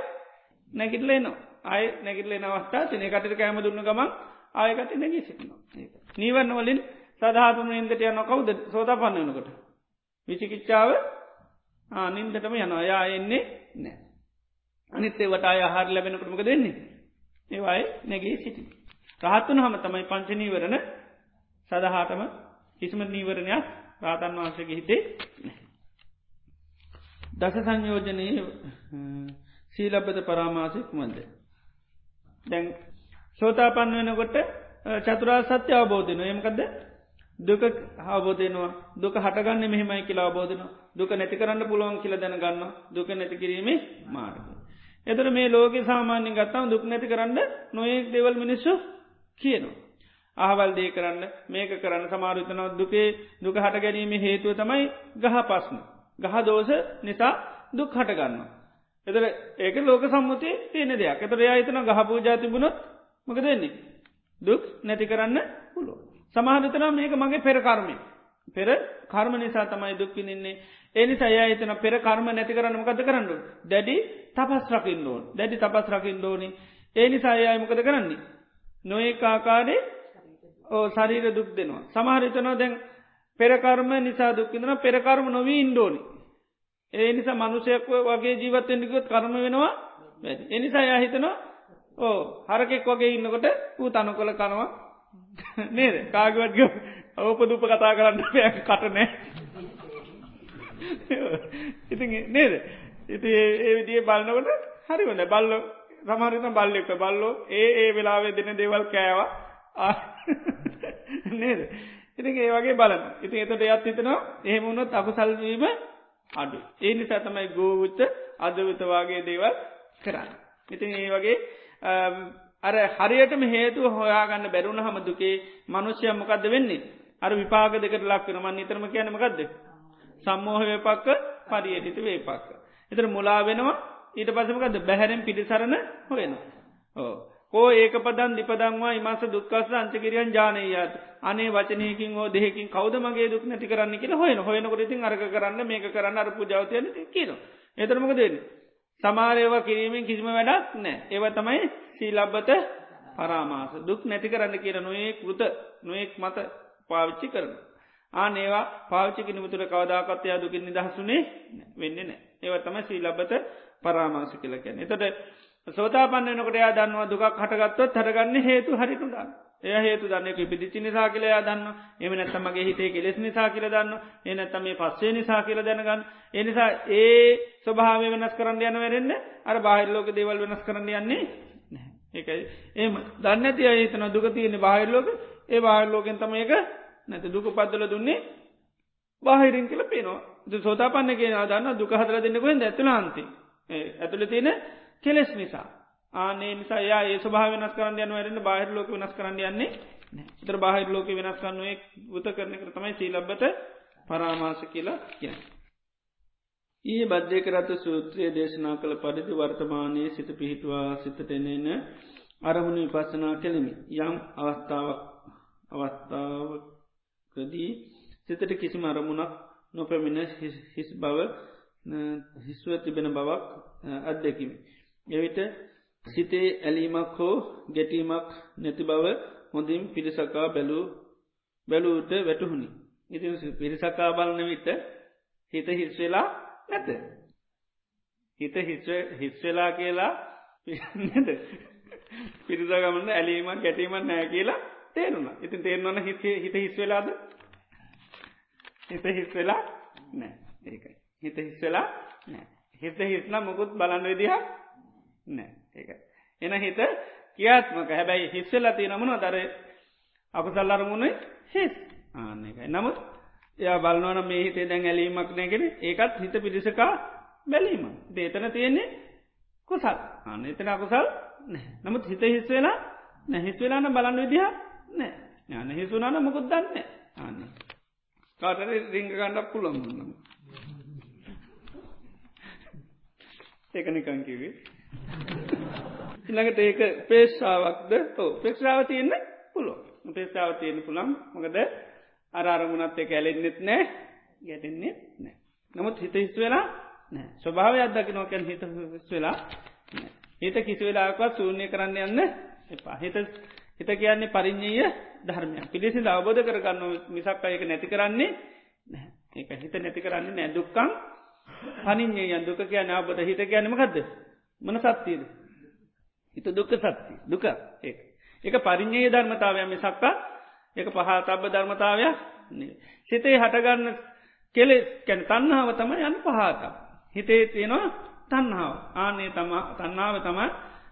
නැකිටලේ නො අය නැගිටලේ නවස්ථා තිනකට කෑම දුන්න ගමන් ආයකට නැගී සිටිනවා. නීවරණ වලින් සදහතුම ඉන්දටය නොකවුද සෝත පන්නනකොට විචිකිච්චාව නින්දටම යනවා. යා එන්නේ නෑ අනිත්තේ වට ආහාර ලැබෙනකටමක දෙන්නේ ඒවයි නැගේ සිටි. රහත්වන හම තමයි පංචනීවරණ සදහාටම කිසිම නීවරණයක් රාතන් වහන්සගේ හිතේ දස සංයෝජනය සීලබ්බද පරාමාසයක් මන්ද. දැන් සෝතාපන්න වෙනකොට චතුරා සත්‍ය අවබෝධන යමකද දුක හබෝධයනවා දුක හටගන්න මෙහෙමයි කියලා අවබෝධන දුක නැති කරන්න පුළුවන් කියල දැනගන්න දුක නැති කිරීමේ මාර්ග. එතර මේ ලෝක සාමාන්‍ය ගත්තම දුක් නැති කරන්න නොයෙක් දෙවල් මිනිස්සු කියනවා. අහවල් දේ කරන්න මේක කරන්න සමාරුතනව දුකේ දුක හට ගැනීම හේතුව තමයි ගහ පස්න. ගහ දෝස නිසා දුක් හටගන්න. එතර ඒක ලෝක සම්මුතිය තියෙන දෙයක් එතර යාහිතන ගහපූ ජාතිබුණොත් මක දෙන්නේ දුක් නැති කරන්න පුළුව සමහනතන මේක මගේ පෙරකර්මය පෙර කර්ම නිසා තමයි දුක්කිනින්නේ එනි සයහිතන පෙර කර්ම නැති කරන්න මකද කරන්න දැඩි තපස් රකින්න ඕන්. දැඩි තපස් රකින්න ඕනි. ඒ නිසා අයයි මොකද කරන්නේ? නොඒ කාකාරේ ඕ ශරීර දුක් දෙනවා. සමහරිතනවා දැන් පෙරකර්ම නිසා දුක්කිදන පෙරකර්ම නොවී ඉන්ඩෝනි ඒ නිසා මනුෂයක් වගේ ජීවත්තෙන්ටිකොත් කරම වෙනවා එනිසා යහිතනවා ඕ හරකෙක් වගේ ඉන්නකොට ඌ තනු කොළ කනවා. නේද? කාගවත්ග අවපදුප කතා කරන්න කටනෑ [LAUGHS] ඉති නේද? ඉති ඒ විදිිය බලන්නකොට හරිවන්න බල්ලො සමහරිත බල්ලෙක්ක බල්ලෝ ඒ ඒ වෙලාවේ දෙන දේවල් කෑවා. [LAUGHS] නේද? ඉති ඒ වගේ බලන්න ඉති එතට යත් හිතනවා එහෙමුණොත් අකුසල්වීම අඩු ඒ නිසා තමයි ගෝවුච්ච අදවිතවාගේ දේවල් කරන්න. ඉතින් ඒ වගේ අර හරියටම හේතු හොයාගන්න බැරුණ හම දුකේ මනුෂ්‍යය මොකක්ද වෙන්නේ? අර විපාග දෙකට ලක්වෙන මන් නිතරම කියනමකක්ද සම්මෝහ වේපක්ක පරියටිත වේපක්ක. එතර මුලා වෙනවා. ඊට පසමකද බැහැරෙන් පිටිසරණ හොයෙනවා. ඕ කෝ ඒක පදන් දිපදංවා ඉමස දුක්කස අංචකිරියන් ජානයත්. අනේ වචනයකින් හෝ දෙහකින් කවද මගේ දුක් නැති කරන්න කියල හොයන හොයනකොට ඉතින් අරක කරන්න මේක කරන්න අර පුජාවතයන කියන එතරමක දෙන්න සමාරයවා කිරීමෙන් කිසිම වැඩක් නෑ ඒව තමයි සීලබ්බත පරාමාස. දුක් නැති කරන්න කියන නොඒ කෘත නොයෙක් මත පාවිච්චි කරන. ආනේවා පාවිච්චි නිමුතුර කවදාකත්වයා දුකින් නිදහසුනේ වෙන්න නෑ ඒව තම සීලබ්බත පරාමාස කියලකැන. එතට සෝතා පන්නනකට යා දන්නවා දුකක් හටගත්තොත් හටගන්න හේතු හරිටුඩා එය හේතු දන්නක පිදිච්චි නිසා කියලයා දන්න එම නැත්තමගේ හිතේ කෙලෙස් නිසා කියල දන්න එනැත්තම මේ පස්සේ නිසා කියල දැනගන්න. එනිසා ඒ ස්වභාව වෙනස් කරන්න යන වැරෙන්න්න අර බාහිරලෝක දේවල් වෙනස් කරන්න යන්නේ ඒකයි. එම දන්න ඇති අහිතන දුක තියෙන බාහිරලෝක ඒ බාහිරලෝකෙන් තම එක නැත දුක පද්දල දුන්නේ බාහිරින් කියල පේනවා. සෝතා පන්න කියෙන දන්න දුක හදර දෙන්නකුවෙන් ඇතුළ අන්ති. ඇතුළ තියෙන කෙලෙස් නිසා. ආනේ නිසා යා ඒ ස්භා වෙනස් කරන්න යන වැරන්න බාහිර ලෝක වෙනස් කරන්න යන්නේ තර බාහිර ලෝක වෙනස් කරන්නුවේ උත කරන කර තමයි සීලබ්බත පරාමාස කියලා කියන. ඒ බද්ධය කරත සූත්‍රයේ දේශනා කළ පරිදි වර්තමානයේ සිත පිහිටවා සිතට එනන අරමුණ විපස්සනා කෙළෙමි යම් අවස්ථාවක් අවස්ථාවකදී සිතට කිසිම අරමුණක් නොපැමිණ හිස් බව හිස්ව තිබෙන බවක් අත්දැකිමි. එවිට සිතේ ඇලීමක් හෝ ගැටීමක් නැති බව හොඳින් පිරිසකා බැලූ බැලූට වැටහුණි. ඉති පිරිසකා බලන විට හිත හිස්වෙලා නැත. හිත හිස්වෙලා කියලා නැද. පිරිසගමන්න ඇලීමක් ගැටීමක් නෑ කියලා තේරුණ. ඉතින් තේරවන්න හිත හිත හිස්වෙලාද හිත හිස්වෙලා නෑ ඒකයි. හිත හිස්වෙලා නෑ හිත හිස්න මුකුත් බලන්න විදිහක් නෑ ඒක එන හිත කියාත්මක හැබැයි හිස්සල තිය නමුණ දර අපසල් අරමුණ? හිස්. ආන්න එකයි නමුත් එයා බලන්නවන මේ හිතේ දැන් ඇලීමක් නැගෙන ඒකත් හිත පිරිසකා බැලීම. දේතන තියෙන්නේ කුසල්. අන්න එතන අකුසල් නමුත් හිත හිස් වෙලා නැහිස් වෙලාන බලන්න විදිහ නෑ යන හිසුනාන මොකුත් දන්න ආන්න. කාටර රිංග ගණ්ඩක් පුළොන් ඒක නිකං කිවේ ඉළඟට ඒක පේශාවක්ද තෝ පෙක්ෂාව තියන්න පුලො පේශාව තියෙන පුළම් මකද අරාරමුණත් එක ඇලෙන්න්නෙත් නෑ ගැටෙන්නේ නෑ නමුත් හිත හිස් වෙලා නෑ ස්වභාව අදකි නොකැන් හිත හිස් වෙලා හිත කිසි වෙලාකවත් සූර්ණය කරන්න යන්න එපා. හිත හිත කියන්නේ පරිින්්ඥය ධර්මය පිළිසි අවබෝධ කරගන්න මිසක් අයක නැති කරන්නේ ඒක හිත නැති කරන්නේ නෑ දුක්කං පනිින්්ඥය දුක කියන අවබද හිත කියන්නමකක්ද මන සත්තියද හිත දුක්ක සත්ති දුක. ඒ එක පරිින්්ඥයේ ධර්මතාවය මිසක්කා එක පහතබ්බ ධර්මතාවයක් සිතේ හටගන්න කෙලෙස් කැන තන්නාව තම යන්න පහතම් හිතේ තියෙනවා තන්නාව ආනේ තම තන්නාව තම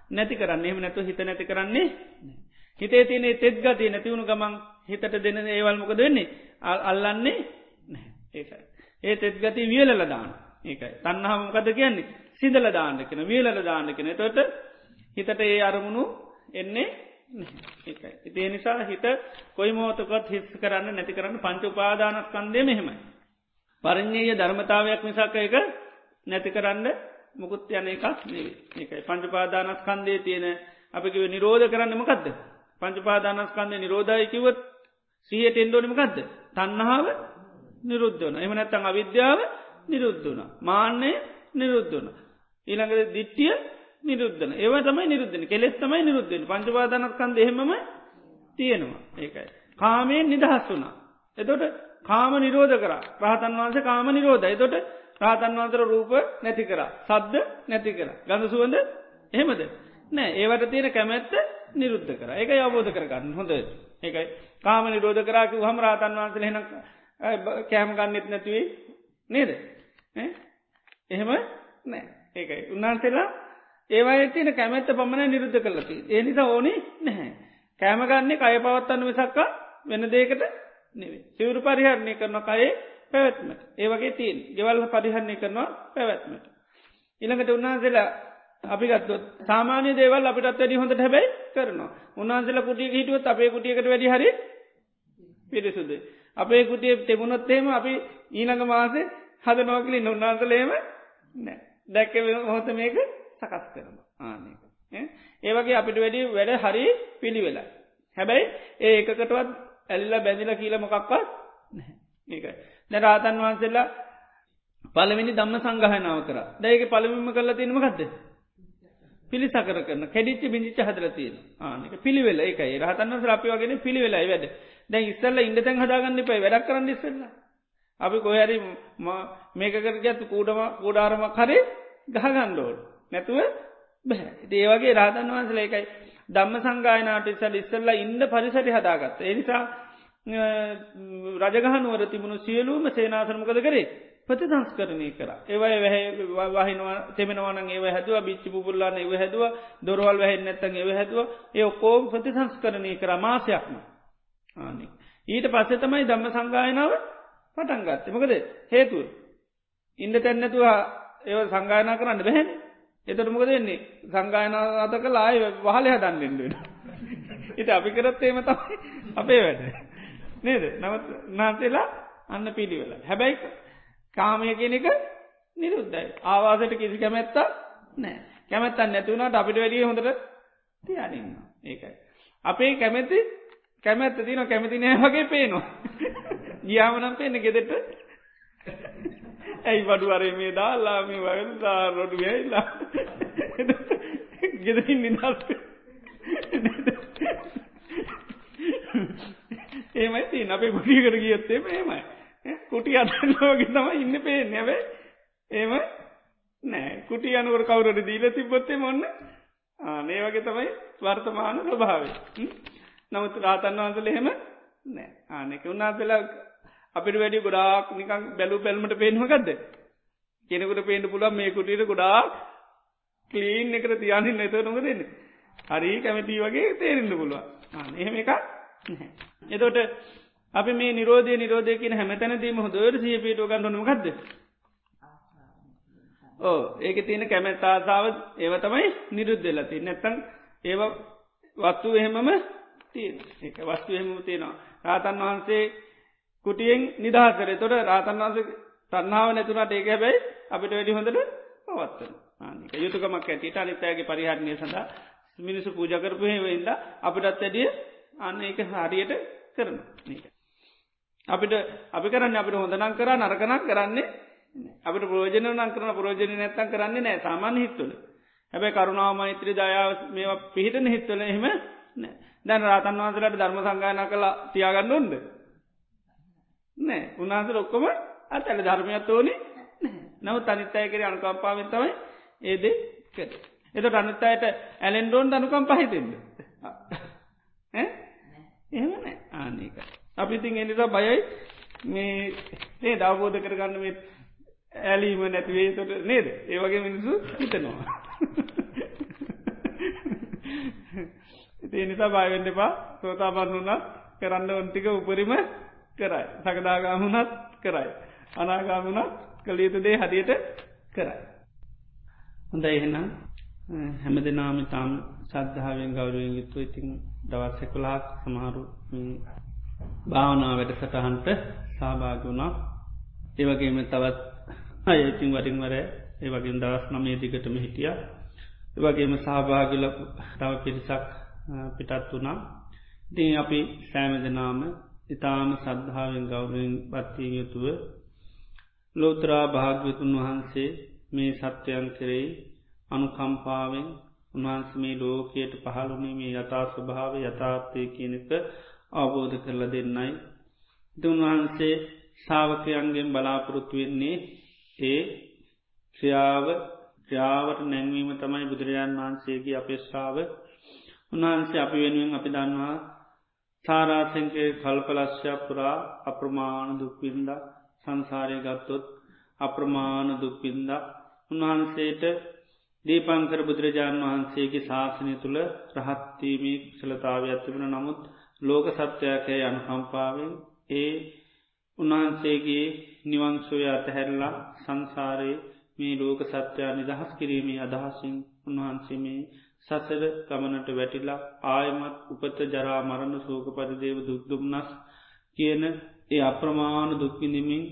නැති කරන්න. එම නැතු හිත නැති කරන්නේ හිතේ තියනේ තෙත් ගතිය නැතිවුණු ගමන් හිතට දෙන ඒවල්මක දෙන්නේ අල් අල්ලන්නේ ඒකයි. ඒ තෙත් ගති වියලල දාන ඒකයි. තන්නාවමකද කියන්නේ? සිදල දාන්න කෙන වියලල දාන්න කෙන තොට හිතට ඒ අරමුණු එන්නේ ඒකයි. ඉතිේ නිසා හිත කොයි මෝතකොත් හිස් කරන්න නැති කරන්න පංච උපාදානස්කන්දය මෙහෙමයි. පරිින්්ඥය ධර්මතාවයක් නිසාක එක නැති කරන්න මුකුත් යන එකක් නෙවේ ඒකයි. පංචපාදානස්කන්දේ තියෙන අපිකිව නිරෝධ කරන්න මකක්ද පංචපාදානස්කන්දය නිරෝධයකිවත් සිහට එන්ඩෝනිමකක්ද තන්නහාාව නිරුද්ධන එමනැත්තං අවිද්‍යාව නිරුද්ධන මාන්‍යය නිරුද්ධන ඊළඟට දිට්ටිය නිරුද්ධන ඒව තමයි නිරුද්ධන කෙස් තමයි නිරුද්ධන පංචපාදානස්කන්ද එහෙමම තියෙනවා. ඒකයි. කාමයෙන් නිදහස් වුනා එතොට කාම නිරෝධ කර. ප්‍රහතන් වහන්සේ කාම නිරෝධ එතොට රාතන් වන්තර රූප නැති කර. සද්ද නැති කර. ගඳ සුවඳ එහෙමද? නෑ. ඒවට තියෙන කැමැත්ත නිරුද්ධ කර. එක අවබෝධ කරගන්න හොඳ. ඒකයි කාම නිරෝධ කරාකි හම රාතන් වහන්සල හෙන කෑම ගන්නෙත් නැතිවේ නේද? එහෙම නෑ. ඒකයි. උන්වහන්සේලා ඒවා තියන කැමැත්ත පමණ නිරුද්ධ කරලති ඒ නිසා ඕනි නැහැ. කෑමගන්නේ කය පවත්තන්න විසක්කා වෙන දේකට නෙවේ සිවරු පරිහරණය කරන කයේ පැවැත්මට. ඒවගේ තිීන් ගෙවල්ල පරිහරණය කරනවා පැවැත්මට. ඉළඟට උන්වහන්සේලා අපි ගත්තොත් සාමාන්‍ය දේවල් අපිටත් වැඩි හොඳට හැබැයි කරනවා. උන්වහන්සේලා කුටිය හිටුවත් අපේ කුටියකට වැඩි හරි පිරිසුද අපේ කුටිය තෙබුණොත්තේම අපි ඊළඟ මාසේ හද නොකලින් උන්වහන්සලේම නෑ. දැක්ක හොත මේක සකස් කරන ආනක ඒවගේ අපිට වැඩි වැඩ හරි පිළිවෙලා හැබැයි ඒ එකකටවත් ඇල්ල බැඳිල කියල මොකක්වත් ඒකයි දැරාතන් වහන්සෙල්ලා පළවෙනි දම්ම සංගහනාව කර. දැයක පළමිම කරලා තිනම ගත්ද පිළිසකර කරන කැඩිච්ච බිචි හදර තියෙන ආනක පිළිවෙල එකයි. රහතන්න ්‍රපි වගෙන පිළිවෙලයි වැඩ. දැන් ඉස්සල්ල ඉඩතැන් හදාගන්න පයි වැඩක් කරන්න ඉස්සල්ල. අපි කොහරි මේකකර ගැත්තු කූඩම කූඩාරම කරේ ගහගණ්ඩෝඩ නැතුව බැහැ ඒවගේ රාතන් වහන්සල එකයි. දම්ම සංගායනාට ඉස්සල් ඉස්සල්ලා ඉන්ඩ පරිසටි හදාගත්ත. එනිසා රජගහනුවර තිබුණු සියලූම සේනාසනමකද කරේ? ප්‍රති සංස්කරණය කර. ඒවයි වහිනවා තෙමෙනවන ඒ හැදුව බිච්චි පුල්ලාන්න ඒව හැදුව දොරවල් වැහෙන් නැත්තන් ඒව හැදුව. ඒ ඔක්කෝම් ප්‍රති සංස්කරණය කර මාසයක්ම. ආනෙ ඊට පස්සෙ තමයි දම්ම සංගායනාව පටන්ගත්ත මකද හේතුව? ඉන්ඩ තැන්නතුවා ඒව සංගායනා කරන්න බැහැන. එතට මොක දෙන්නේ සංගායනාත කලාය වහල හදන්නෙන්ඩෙන ඉට අපි කරත් ඒම තමයි අපේ වැඩ. නේද? නවත් නාතේලා අන්න පිළිවෙල හැබැයි කාමය කෙන එක නිරුද්ධයි. ආවාසට කිසි කැමැත්තා නෑ කැමැත්තන් නැතුවනට අපිට වැඩිය හොඳට තියනින්න ඒකයි. අපේ කැමැති කැමැත්ත තින කැමති නෑ වගේ පේනවා. [LAUGHS] ගියාමනම් පේන ගෙදෙට ඇයි වඩුවරේ මේ දාල්ලා මේ වගසා රොඩු ඇයිල්ලා ගෙදරින් නිදස් ඒමයි ති අපේ ගුටියකට ගියත්තේ මේමයි කුටි අදන්නෝගේ තම ඉන්න පේ නැබේ ඒම නෑ. කුටි අනුවර කවුරට දීල තිබොත්තේ මොන්න ආනේ වගේ තමයි වර්තමාන ස්වභාව නමුත් රාතන් වහන්සල එහෙම නෑ. ආනෙක උන්නාසලා අපිට වැඩි ගොඩාක් නිකං බැලු පැල්මට පේෙන්මකක්ද කෙනෙකුට පේට පුළන් මේ කුටියට ගොඩාක් කලීන් එකට තියානින් නැත නොක දෙන්න හරි කැමති වගේ තේරෙන්න්න පුළුව එහෙම එකක් එතොට අපි මේ නිරෝධය නිරෝධය කියන හැමතැනදීම හොදර සිය පිටුව ගන්නනමකක්ද ඕ ඒක තියෙන කැමැත් ආසාාව ඒව තමයි නිරුද්ධ වෙලති නැත්තන් ඒව වස්තු එහෙමම තිය ඒ වස්තු එහෙම තියෙනවා. රාතන් වහන්සේ කුටියෙන් නිදහසරේ තොට රාතන් වහන්සේ තන්නාව නැතුනට ඒක හැබැයි අපිට වැඩි හොඳට පවත්වන ආනික යුතුකමක් ඇතිට අනිතෑගේ පරිහරණය සඳහා මිනිසු පූජකරපු හෙවෙන්ද අපිටත් ඇඩිය අන්න ඒක හරියට කරන නක. අපිට අපි කරන්න අපිට හොඳනම් කර නරකනක් කරන්නේ අපට ප්‍රෝජන නං කරන ප්‍රෝජන නැත්තන් කරන්නේ නෑ සාමාන්‍ය හිත්තුල හැබැ කරුණාව මෛත්‍රී දයාව මේවා පිහිටන හිත්වල එහෙම දැන් රාතන් වහන්සලට ධර්ම සංගායනා කලා තියාගන්න ඔොන්ද නෑ උන්හන්සල ඔක්කොම අතැල ධර්මයත් ඕනි නව තනිත්තය කර අනුකම්පාවෙන් තමයි ඒද කර. එත අනිත්තයට ඇලෙන්ඩෝන් අනුකම් පහිතෙන්ද එහෙම නෑ ආනක අපිතින් එනිසා බයයි. මේ ඒ දවබෝධ කරගන්න මේ ඇලීම නැතිවේ තොට නේද? ඒවගේ මිනිසු හිතනවා. ඒ නිසා බයවෙන්න එපා. සෝතාපන්නුනත් කරන්න ඔන්තික උපරිම කරයි. සකදාගාමුණත් කරයි. අනාගාමුණත් කළයුතු දේ හදියට කරයි. හොඳ එහෙනම් හැම දෙනාම තාම් සද්ධාවෙන් ගෞරුවෙන් යුත්තු ඉතින් දවස්සෙකුලාක් සමහරු භාවනා වැඩ සටහන්ට සහභාගුණා ඒවගේම තවත් අයඉතින් වරින්වර ඒ වගේ දස් නමේ දිගටම හිටිය. වගේම සහභාගල තව පිරිසක් පිටත් වුණා. ඉතින් අපි සෑමදනාම ඉතාම සද්ධාවෙන් ගෞරෙන් පත්තිය යුතුව ලෝතරා භාග්‍යතුන් වහන්සේ මේ සත්‍යයන් කරෙයි අනුකම්පාවෙන් උන්වහන්ස මේ ලෝකයට පහළුණේ මේ යථා ස්වභාව යථාර්ථය කියනක අවබෝධ කරල දෙන්නයි. දුන්වහන්සේ සාාවකයන්ගෙන් බලාපොරොත්තු වෙන්නේ ඒ ක්‍රියාව ක්‍රියාවට නැංවීම තමයි බුදුරජාණන් වහන්සේගේ අපේශාව උන්වහන්සේ අපි වෙනුවෙන් අපි දන්නවා තාරාසංකය කල්පලශ්‍ය පුරා අප්‍රමාණ දුක්වින්ද සංසාරය ගත්තොත් අප්‍රමාණ දුක්වින්ද උන්වහන්සේට දීපංකර බුදුරජාණන් වහන්සේගේ ශාසනය තුළ රහත්වීමී ක්ෂලතාව ඇතිබෙන නමුත් ලෝක සත්‍යයකය අනුකම්පාවෙන් ඒ උන්වහන්සේගේ නිවංසෝය අතහැරලා සංසාරයේ මේ ලෝක සත්‍යයා නිදහස් කිරීමේ අදහසින් උන්වහන්සේ මේ සසර ගමනට වැටිලා ආයමත් උපත ජරා මරණ සෝක පරිදේව දුක්දුම්න්නස් කියන ඒ අප්‍රමාණ දුක්විඳමින්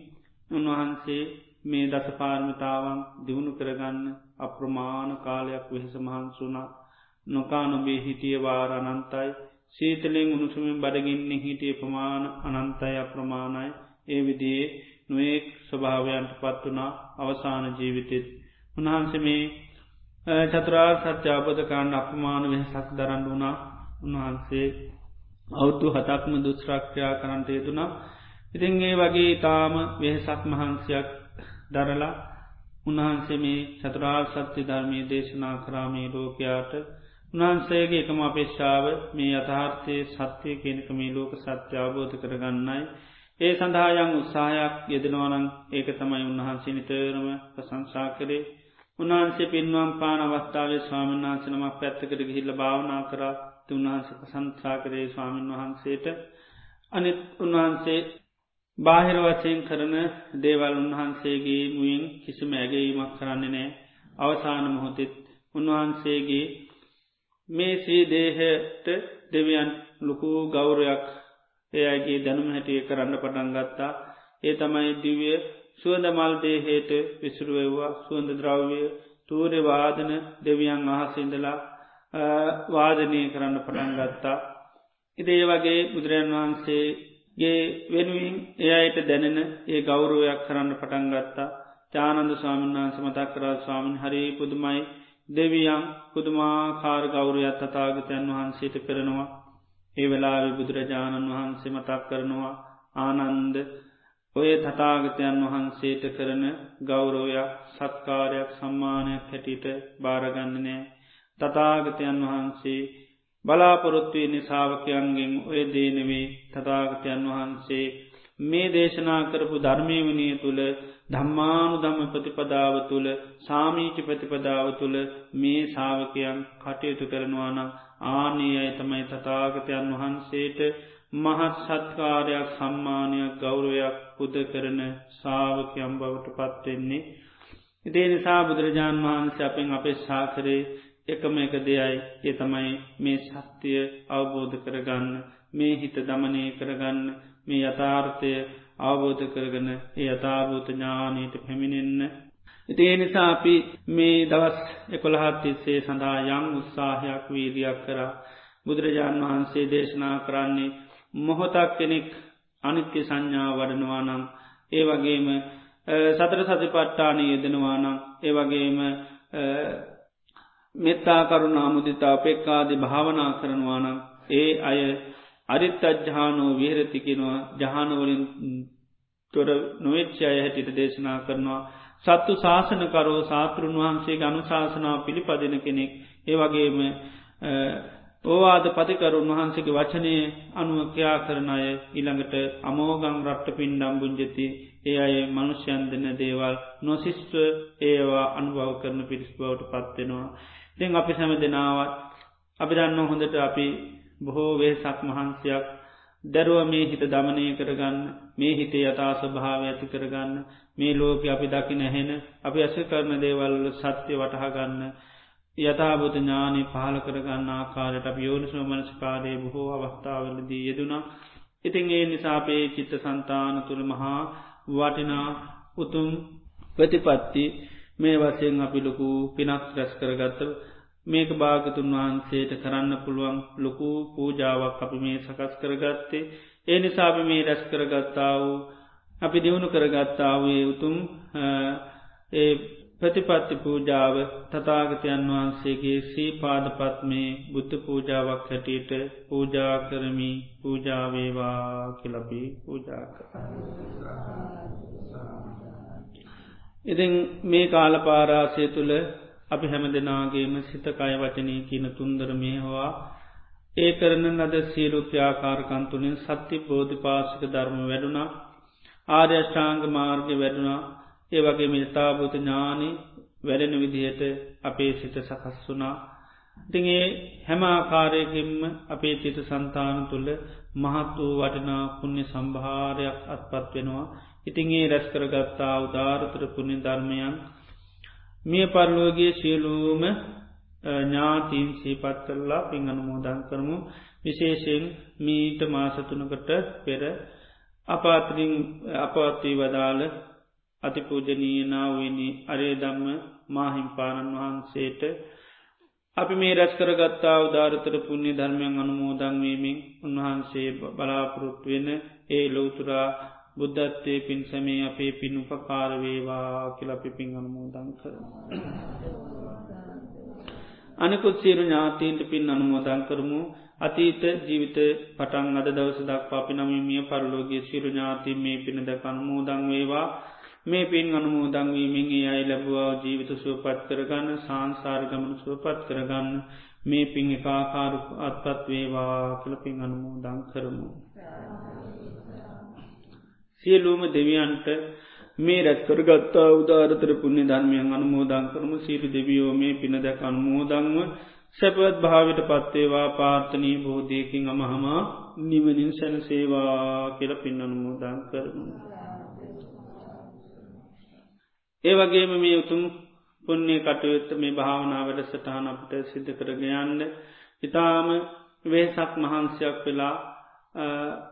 උන්වහන්සේ මේ දසපාර්මිතාවන් දියුණු කරගන්න අප්‍රමාණ කාලයක් වෙහෙස මහන්සුනා නොකා නොබේ හිටිය වාර අනන්තයි. සීතලෙන් උණුසුමින් බඩගින්න හිටිය ප්‍රමාණ අනන්තයි අප්‍රමාණයි ඒ විදියේ නොයෙක් ස්වභාවයන්ට පත් වනා අවසාන ජීවිතෙත්. උන්හන්සේ මේ චතුරාර් සත්‍යාපදකාන්න අපමාන වෙහසක් දරන්න වුණා. උන්වහන්සේ අවුත්තු හතක්ම දුස්්‍රක්ෂයා කරන්ට යෙතුනා ඉතින් ඒ වගේ තාම වෙහසක් මහන්සයක් දරලා උන්වහන්සේ මේ චතුරාර් සත්‍ය ධර්මී දේශනා කරාමී ලෝකයාට උන්වහන්සේගේ එකම අපේක්ෂාව මේ අතහාර්ථය සත්‍යය කෙනෙක මේ ලෝක සත්‍ය අවබෝධ කරගන්නයි. ඒ සඳහායන් උත්සාහයක් යෙදෙනවනං ඒක තමයි උන්වහන්සේ නිතරම ප්‍රසංසා කරේ. උන්වහන්සේ පින්වම් පාන අවස්ථාවේ ස්වාමීන් වහන්සනමක් පැත්තකට ගිහිල්ල භාවනා කරා. තුන්වහන්ස ප්‍රසංසා කරේ ස්වාමීන් වහන්සේට. අනිත් උන්වහන්සේ බාහිර වචයෙන් කරන දේවල් උන්වහන්සේගේ මුයින් කිසිම ඇගේීමක් කරන්නේ නෑ අවසාන මොහොතෙත් උන්වහන්සේගේ මේ සී දේහට දෙවියන් ලොකූ ගෞරයක් එයගේ දැනුම හැටිය කරන්න පටන් ගත්තා. ඒ තමයි දිවිය සුවඳ මල් දේහේට විසුරුවවා සුවඳ ද්‍රව්‍ය තූරය වාදන දෙවියන් අහසිඉඳලා වාදනය කරන්න පටන් ගත්තා. ඉදේ වගේ බුදුරජන් වහන්සේගේ වෙනුවෙන් එයට දැනෙන ඒ ගෞරුවයක් කරන්න පටන් ගත්තා. ජානන්ද ස්වාමීන් වහන්ස මතක් කරා ස්වාමින් හරි පුදුමයි. දෙවියන් පුදුමාකාර ගෞරයත් තතාගතයන් වහන්සේට කරනවා. ඒ වෙලා බුදුරජාණන් වහන්සේ මතක් කරනවා ආනන්ද ඔය තතාගතයන් වහන්සේට කරන ගෞරෝයක් සත්කාරයක් සම්මානයක් හැටියට භාරගන්නනෑ තතාගතයන් වහන්සේ බලාපොරොත්තුවය නිසාාවකයන්ගෙන් ඔය දේනවේ තතාගතයන් වහන්සේ මේ දේශනා කරපු ධර්මයවනය තුළ ධම්මානු ධම්ම ප්‍රතිපදාව තුළ සාමීචි ප්‍රතිපදාව තුළ මේ සාාවකයන් කටයුතු කරනවානම් ආනී අය තමයි තතාගතයන් වහන්සේට මහත් සත්කාරයක් සම්මානයක් ගෞරවයක් පුද කරන සාාවකයම් බවට පත්වෙන්නේ. ඉදේ නිසා බුදුරජාණන් වහන්සේ අපෙන් අපේ ශාකරේ එකම එක දෙයයි ඒ තමයි මේ ශක්තිය අවබෝධ කරගන්න මේ හිත දමනය කරගන්න මේ යථාර්ථය අවබෝධ කරගන ඒ යථභූත ඥානීට පැමිණෙන්න. ඉති ඒ නිසා අපි මේ දවස් එකොළහත් තිස්සේ සඳහා යං උත්සාහයක් වීදයක් කරා බුදුරජාණන් වහන්සේ දේශනා කරන්නේ මොහොතක් කෙනෙක් අනිත්‍ය සංඥා වඩනවා නම් ඒ වගේම සතර සතිපට්ටානය යෙදෙනවානම් ඒ වගේම මෙත්තා කරුණා මුදිතා පෙක්කාදි භාවනා කරනවානම් ඒ අය අරිත් අජ්‍යානෝ විහරතිකෙනවා ජහනවලින් තොර නොවෙච්චය හැටිට දේශනා කරනවා. සත්තු ශාසනකරෝ සාතෘන් වහන්සේ ගනුශාසනාව පිළිපදින කෙනෙක්. ඒ වගේම ඕවාද පතිකරුන් වහන්සේගේ වචනය අනුව ක්‍යා කරන අය ඉළඟට අමෝගං රට්ට පින්ඩම් බුංජති ඒ අය මනුෂ්‍යන් දෙන දේවල් නොසිස්ව ඒවා අනුභව කරන පිරිස් බවට පත්වෙනවා. දෙං අපි සැම දෙනාවත් අපි දන්න හොඳට අපි බොහෝ වේසක් මහන්සයක්. දැරුව මේ හිත දමනය කරගන්න මේ හිතේ යථා ස්වභාව ඇති කරගන්න මේ ලෝක අපි දකි නැහෙන අපි ඇස කරන දේවල් සත්‍යය වටහාගන්න යථභූත ඥානී පහල කරගන්න ආකාරයට අප යෝනිසෝ මනස්කාරය බොහෝ අවස්ථාවලදී යෙදුනා ඉතින් ඒ නිසාපේ චිත්ත සන්තාන තුළ මහා වටිනා උතුම් ප්‍රතිපත්ති මේ වසයෙන් අපි ලොකු පිනක් රැස් කරගත්ත මේක භාගතුන් වහන්සේට කරන්න පුළුවන් ලොකු පූජාවක් අපි මේ සකස් කරගත්තේ ඒ නිසාපි මේ රැස් කරගත්තා වූ අපි දියුණු කරගත්තාවේ උතුම් ඒ ප්‍රතිපත්ති පූජාව තතාගතයන් වහන්සේගේ සී පාදපත් මේ බුද්ධ පූජාවක් හැටියට පූජා කරමි පූජාවේවා කිලබි පූජා කර. ඉතින් මේ කාල පාරාසය තුළ අපි හැම දෙනාගේම සිතකය වචනය කියන තුන්දර මේ හවා ඒ කරන ලද සීරුප්‍යාකාරකන්තුනින් සත්‍ය බෝධි පාසික ධර්ම වැඩුණා. ආර්යෂ්ඨාංග මාර්ග වැඩුණා. ඒ වගේ මිතාභූත ඥානි වැඩෙන විදිහට අපේ සිත සකස් වුනා තිගේ හැම ආකාරයකින්ම අපේ චිත සන්තාන තුළ මහත් වූ වටිනා පුුණ්‍ය සම්භාරයක් අත්පත් වෙනවා. ඉතින්ගේ රැස් කරගත්තා උදාරතර පුුණි ධර්මයන් මිය පරලුවගේ සියලූම ඥාතීන් සීපත් කරලා පින් අනුමෝදන් කරමු. විශේෂයෙන් මීට මාසතුනකට පෙර අපාතරින් අපවත්වී වදාළ අතිපූජනීයනාවනි අරේ දම්ම මාහිම්පාණන් වහන්සේට අපි මේ රැස් කරගත්තා උදාරතර පුුණ්‍ය ධර්මයන් අනුමෝදංවීමෙන් උන්වහන්සේ බලාපොරොත්තු වෙන ඒ ලෝතුරා බුද්ධත්වය පින් සමේ අපේ පින් උපකාරවේවා කියලපි පින් අනුමෝදං කර. අනිකුත් සීරු ඥාතීන්ට පින් අනුමෝදං කරමු අතීත ජීවිත පටන් අද දවස දක්වා පිනමීමිය පරලෝගේ සිරු ඥාති මේ පින දක අනුමෝදං වේවා මේ පින් අනුමෝදංවීමෙන් ඒ අයි ලැබවා ජීවිත සුවපත් කරගන්න සංසාර්ගමන සුවපත් කරගන්න මේ පින් එකාකාරු අත්පත් වේවා කළ පින් අනුමෝදං කරමු. සියලූම දෙවියන්ට මේ රැත්කර ගත්තා උදාරතර පුුණ්‍ය ධර්මයන් අනුමෝදං කරම. සීරු දෙවියෝ මේ පින දැක අනුමෝදංව සැපවත් භාවිට පත්තේවා පාර්ථනී බෝධයකින් අමහමා නිවනින් සැන සේවා කියල පින් අනුමෝදං කරමු. ඒ වගේම මේ උතුම් පුුණ්‍ය කටයුත්ත මේ භාවනා වැඩ සටහන අපට සිද්ධ කරගයන්න ඉතාම වේසක් මහන්සයක් වෙලා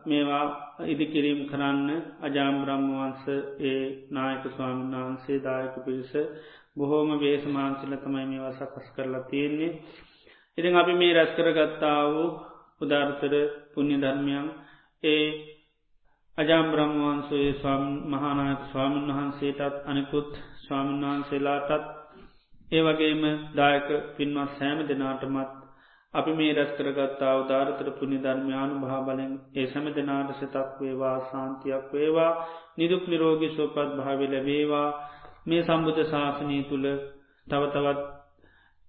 මේවා ඉදිකිරීම් කරන්න අජාම් බ්‍රහ්මවන්ස ඒ නායක ස්වාමීන් වහන්සේ දායක පිරිස බොහෝම වේසමාන්සිල තමයි මේවා සකස් කරලා තියෙන්නේ. ඉතින් අපි මේ රැස් කරගත්තා වූ උදාර්තර පුුණ්‍ය ධර්මයන් ඒ අජාම් බ්‍රහ්මවන්සේ මහානායක ස්වාමීන් වහන්සේටත් අනිකුත් ස්වාමීන් වහන්සේලාටත් ඒ වගේම දායක පින්වත් සෑම දෙනාටමත් අපි මේ රැස් කරගත්තා උදාරතර පුුණි ධර්මයානු භාබලෙන් ඒ සැම දෙනාට සතක් වේවා සාන්තියක් වේවා නිදුක් නිරෝගි සෝපත් භාවි ලැබේවා මේ සම්බුධ ශාසනී තුළ තවතවත්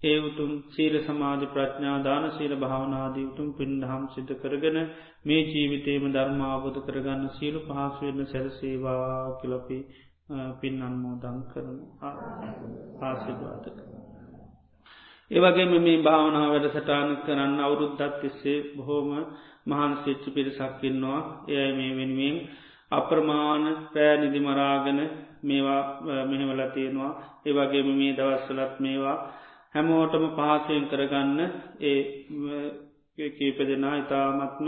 ඒ උතුම් සීල සමාධි ප්‍රඥා දාන සීල භාවනාදී උතුම් පින්ඩහම් සිත කරගෙන මේ ජීවිතේම ධර්මාබෝධ කරගන්න සීලු පහසුවෙන්න සැරසේවා කිලපි පින් අන්මෝදං කරනු ආසිවාදක. ඒවගේම මේ භාවනා වැඩ සටාන කරන්න අවුරුද්දත් තිස්සේ බොහෝම මහන් සිච්චි පිරිසක්කින්නවා එයයි මේ වෙනුවෙන් අප්‍රමාණ පෑ නිදි මරාගෙන මේවා මෙහෙවල තියෙනවා. ඒවගේම මේ දවස්සලත් මේවා හැමෝටම පහසයෙන් කරගන්න ඒ කීප දෙනා ඉතාමත්ම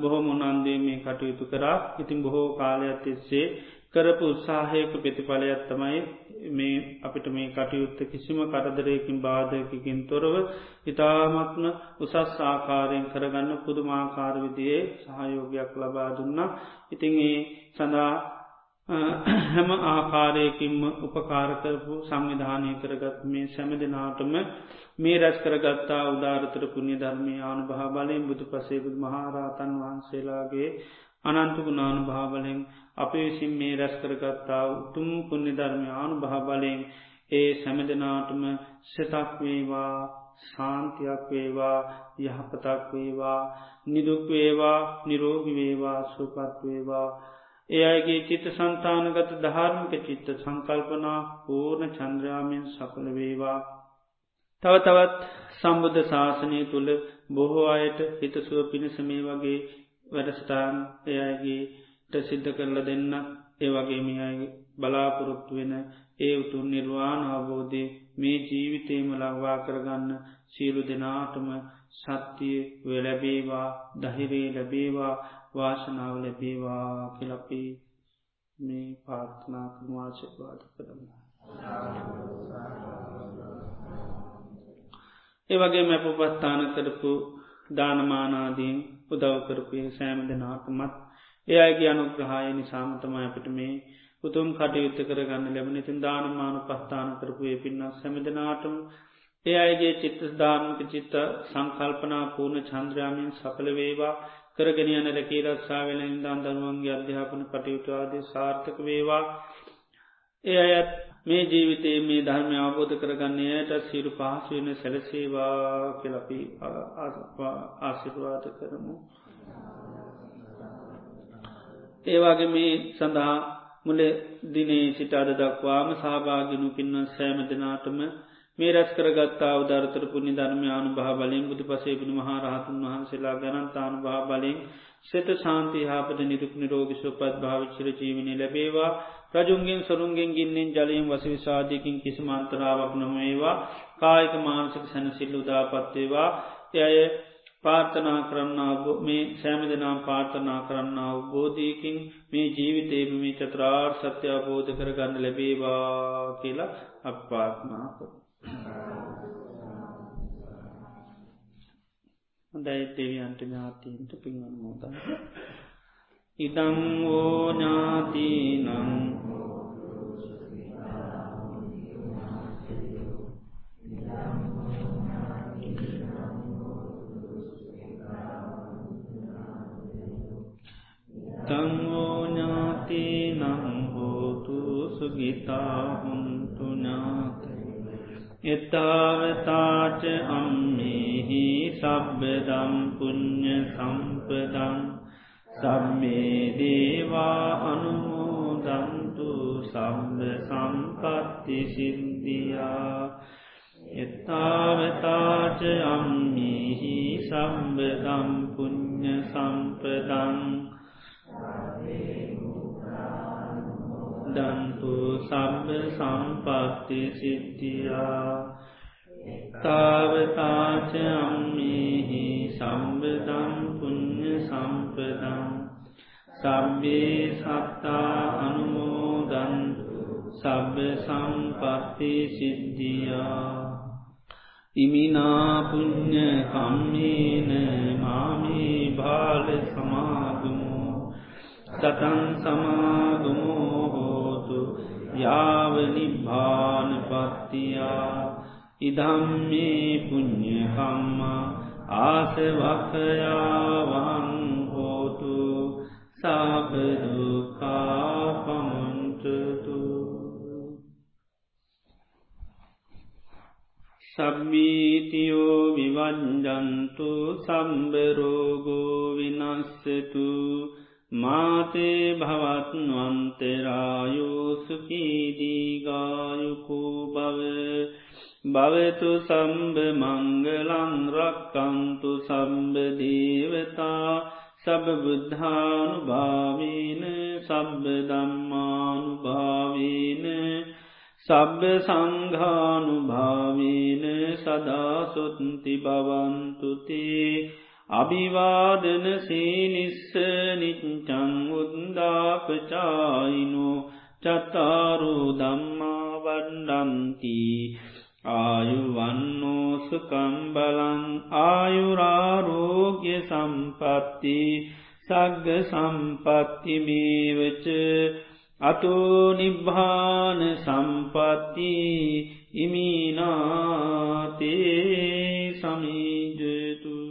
බොහොම උනන්දේ මේ කටයුතු කරා. ඉතින් බොහෝ කාලයක් තිස්සේ කරපු උත්සාහයක ප්‍රතිඵලයක් තමයි මේ අපිට මේ කටයුත්ත කිසිම කරදරයකින් බාධයකින් තොරව ඉතාමත්ම උසස් ආකාරයෙන් කරගන්න පුදුමාකාර විදියේ සහයෝගයක් ලබා දුන්න. ඉතිං ඒ සඳහා හැම ආකාරයකින්ම උපකාරකරපු සංවිධානය කරගත් මේ සැම දෙනාටම මේ රැස් කරගත්තා උදාරතර පුුණ්‍ය ධර්මය ආනු භා බලයෙන් බුදු පසේබුදු මහාරාතන් වහන්සේලාගේ අනන්තුගුණානු භාවලෙන් අපේ විසින් මේ රැස් කරගත්තා උතුම් පුුණ්‍ය ධර්මය ආනු භා බලයෙන් ඒ සැමදනාටම සෙතක් වේවා ශාන්තියක් වේවා යහපතක් වේවා නිදුක් වේවා නිරෝගි වේවා සුපත් වේවා ඒ අයගේ චිත්ත සන්තානගත ධාර්මික චිත්ත සංකල්පනා පූර්ණ චන්ද්‍රයාමෙන් සකළ වේවා. තව තවත් සම්බුද්ධ ශාසනය තුළ බොහෝ අයට හිතසුව පිණිස මේ වගේ වැඩස්ටාන් එයගේ ට සිද්ධ කරල දෙන්න ඒ වගේ මියයි බලාපොරොත්තු වෙන ඒ උතුන් නිර්වාණ අවබෝධය මේ ජීවිතේම ලංවා කරගන්න සියලු දෙනාටම සත්‍යය වෙලැබේවා දහිරේ ලැබේවා වාශනාව ලැබේවා කියලපි මේ පාර්ථනා කරවාශවාද කරන්න. ඒවගේ මැපපස්ථාන කරපු දානමානාදීන් උදව් කරපය සෑම දෙනාටමත් ඒ අයගේ අනුග්‍රහාය නිසාමතම අපිට මේ උතුම් කටයුත්ත කරගන්න ලැබෙන ඉතින් දානමානු පස්ථාන කරපුේ පින්නක් සැමදනාටම ඒ අයගේ චිත්ත ධාර්මික චිත්ත සංකල්පනා පූර්ණ චන්ද්‍රයාමින් සඵල වේවා කරගෙන යන රැකී රක්ෂාවෙන ඉන්දාන් දරුවන්ගේ අධ්‍යාපන කටයුතුවාදී සාර්ථක වේවා ඒ අයත් මේ ජීවිතයේ මේ ධර්මය අවබෝධ කරගන්නේයට සිරු පහසුවන සැලසේවා කෙලපි ආශිරවාද කරමු. ඒවාගේ මේ සඳහා මුල දිනේ සිට අද දක්වාම සහභාගිනු පින්න සෑම දෙනාටම මේ රැස් කරගත්තා උදරතර පුුණි ධර්මයානු භා බලින් බුදු පසේබුණු මහරහතුන් වහන්සේලා ගනන්තානු භා බලින් සෙත ශාන්ති හාපට නිරුක් නිරෝගි සුපත් භාවිච්චර ජීවනය ලැබේවා. රජුන්ගෙන් සරුන්ගෙන් ගින්නෙන් ජලයෙන් වස විසාධයකින් කිසි මන්තරාවක් නොමේවා කායික මානසික සැනසිල්ල උදාපත්වේවා එය පාර්ථනා කරන්න මේ සෑම දෙනම් පාර්ථනා කරන්න අවබෝධයකින් මේ ජීවිතේම මේ චත්‍රාර් සත්‍ය අවබෝධ කරගන්න ලැබේවා කියලා අප පාර්ථනා කර. හොඳයි දෙවියන්ට ඥාතීන්ට පින්වන් මෝදන්න. ඉදං ඕඥාතිනං සුගිතා හුන්තු ඥාත එතාවතාච අම්මෙහි සබ්බදම් පුුණ්්‍ය සම්පදං සම්මේ දේවා අනුමෝදන්තු සම්බ සම්පත්ති සිද්ධියා එත්තාවතාච අම්මිහි සම්බදම් පුුණ්්‍ය සම්පදං දන්තු සබ්බ සම්පත්ති සිද්ධියා। තාවතාච අම්මිහි සම්බදම් පුුණ්්‍ය සම්පදං। සබ්බේ සත්තා අනුමෝදන්තු සබ්බ සම්පත්ති සිද්ධියා। ඉමිනාපුුණ්්‍ය කම්මේන මාමේ භාල සමාගමෝ। සතන් සමාගමෝහෝතු යාවනිභානපත්තියා ඉදම්මේ පුුණ්්‍යකම්මා ආසවකයාවන් හෝතු සාපදුකාපමන්ටතු සබ්බීතියෝ විවංජන්තු සම්බරෝගෝ විනස්සතු මාතේ භවත්වන්තරායෝසුකීදීගායුකෝ බව භවතු සම්බ මංගලං රක්කන්තු සම්බදීවතා සබබුද්ධානු භාවීන සබ්බ දම්මානු භාවීන සබ්බ සංඝානු භාවීන සදාසුත්ති බවන්තුතේ අභිවාදන සීලිස්ස නිච්චං උද්දාපචායිනු චතාරු දම්මා වඩ්ඩන්ති ආයුවන්නෝසුකම්බලං ආයුරාරෝග්‍ය සම්පත්ති සග්ග සම්පත්තිමේවච අතෝ නිබ්භාන සම්පත්ති ඉමිනාතේ සමීජය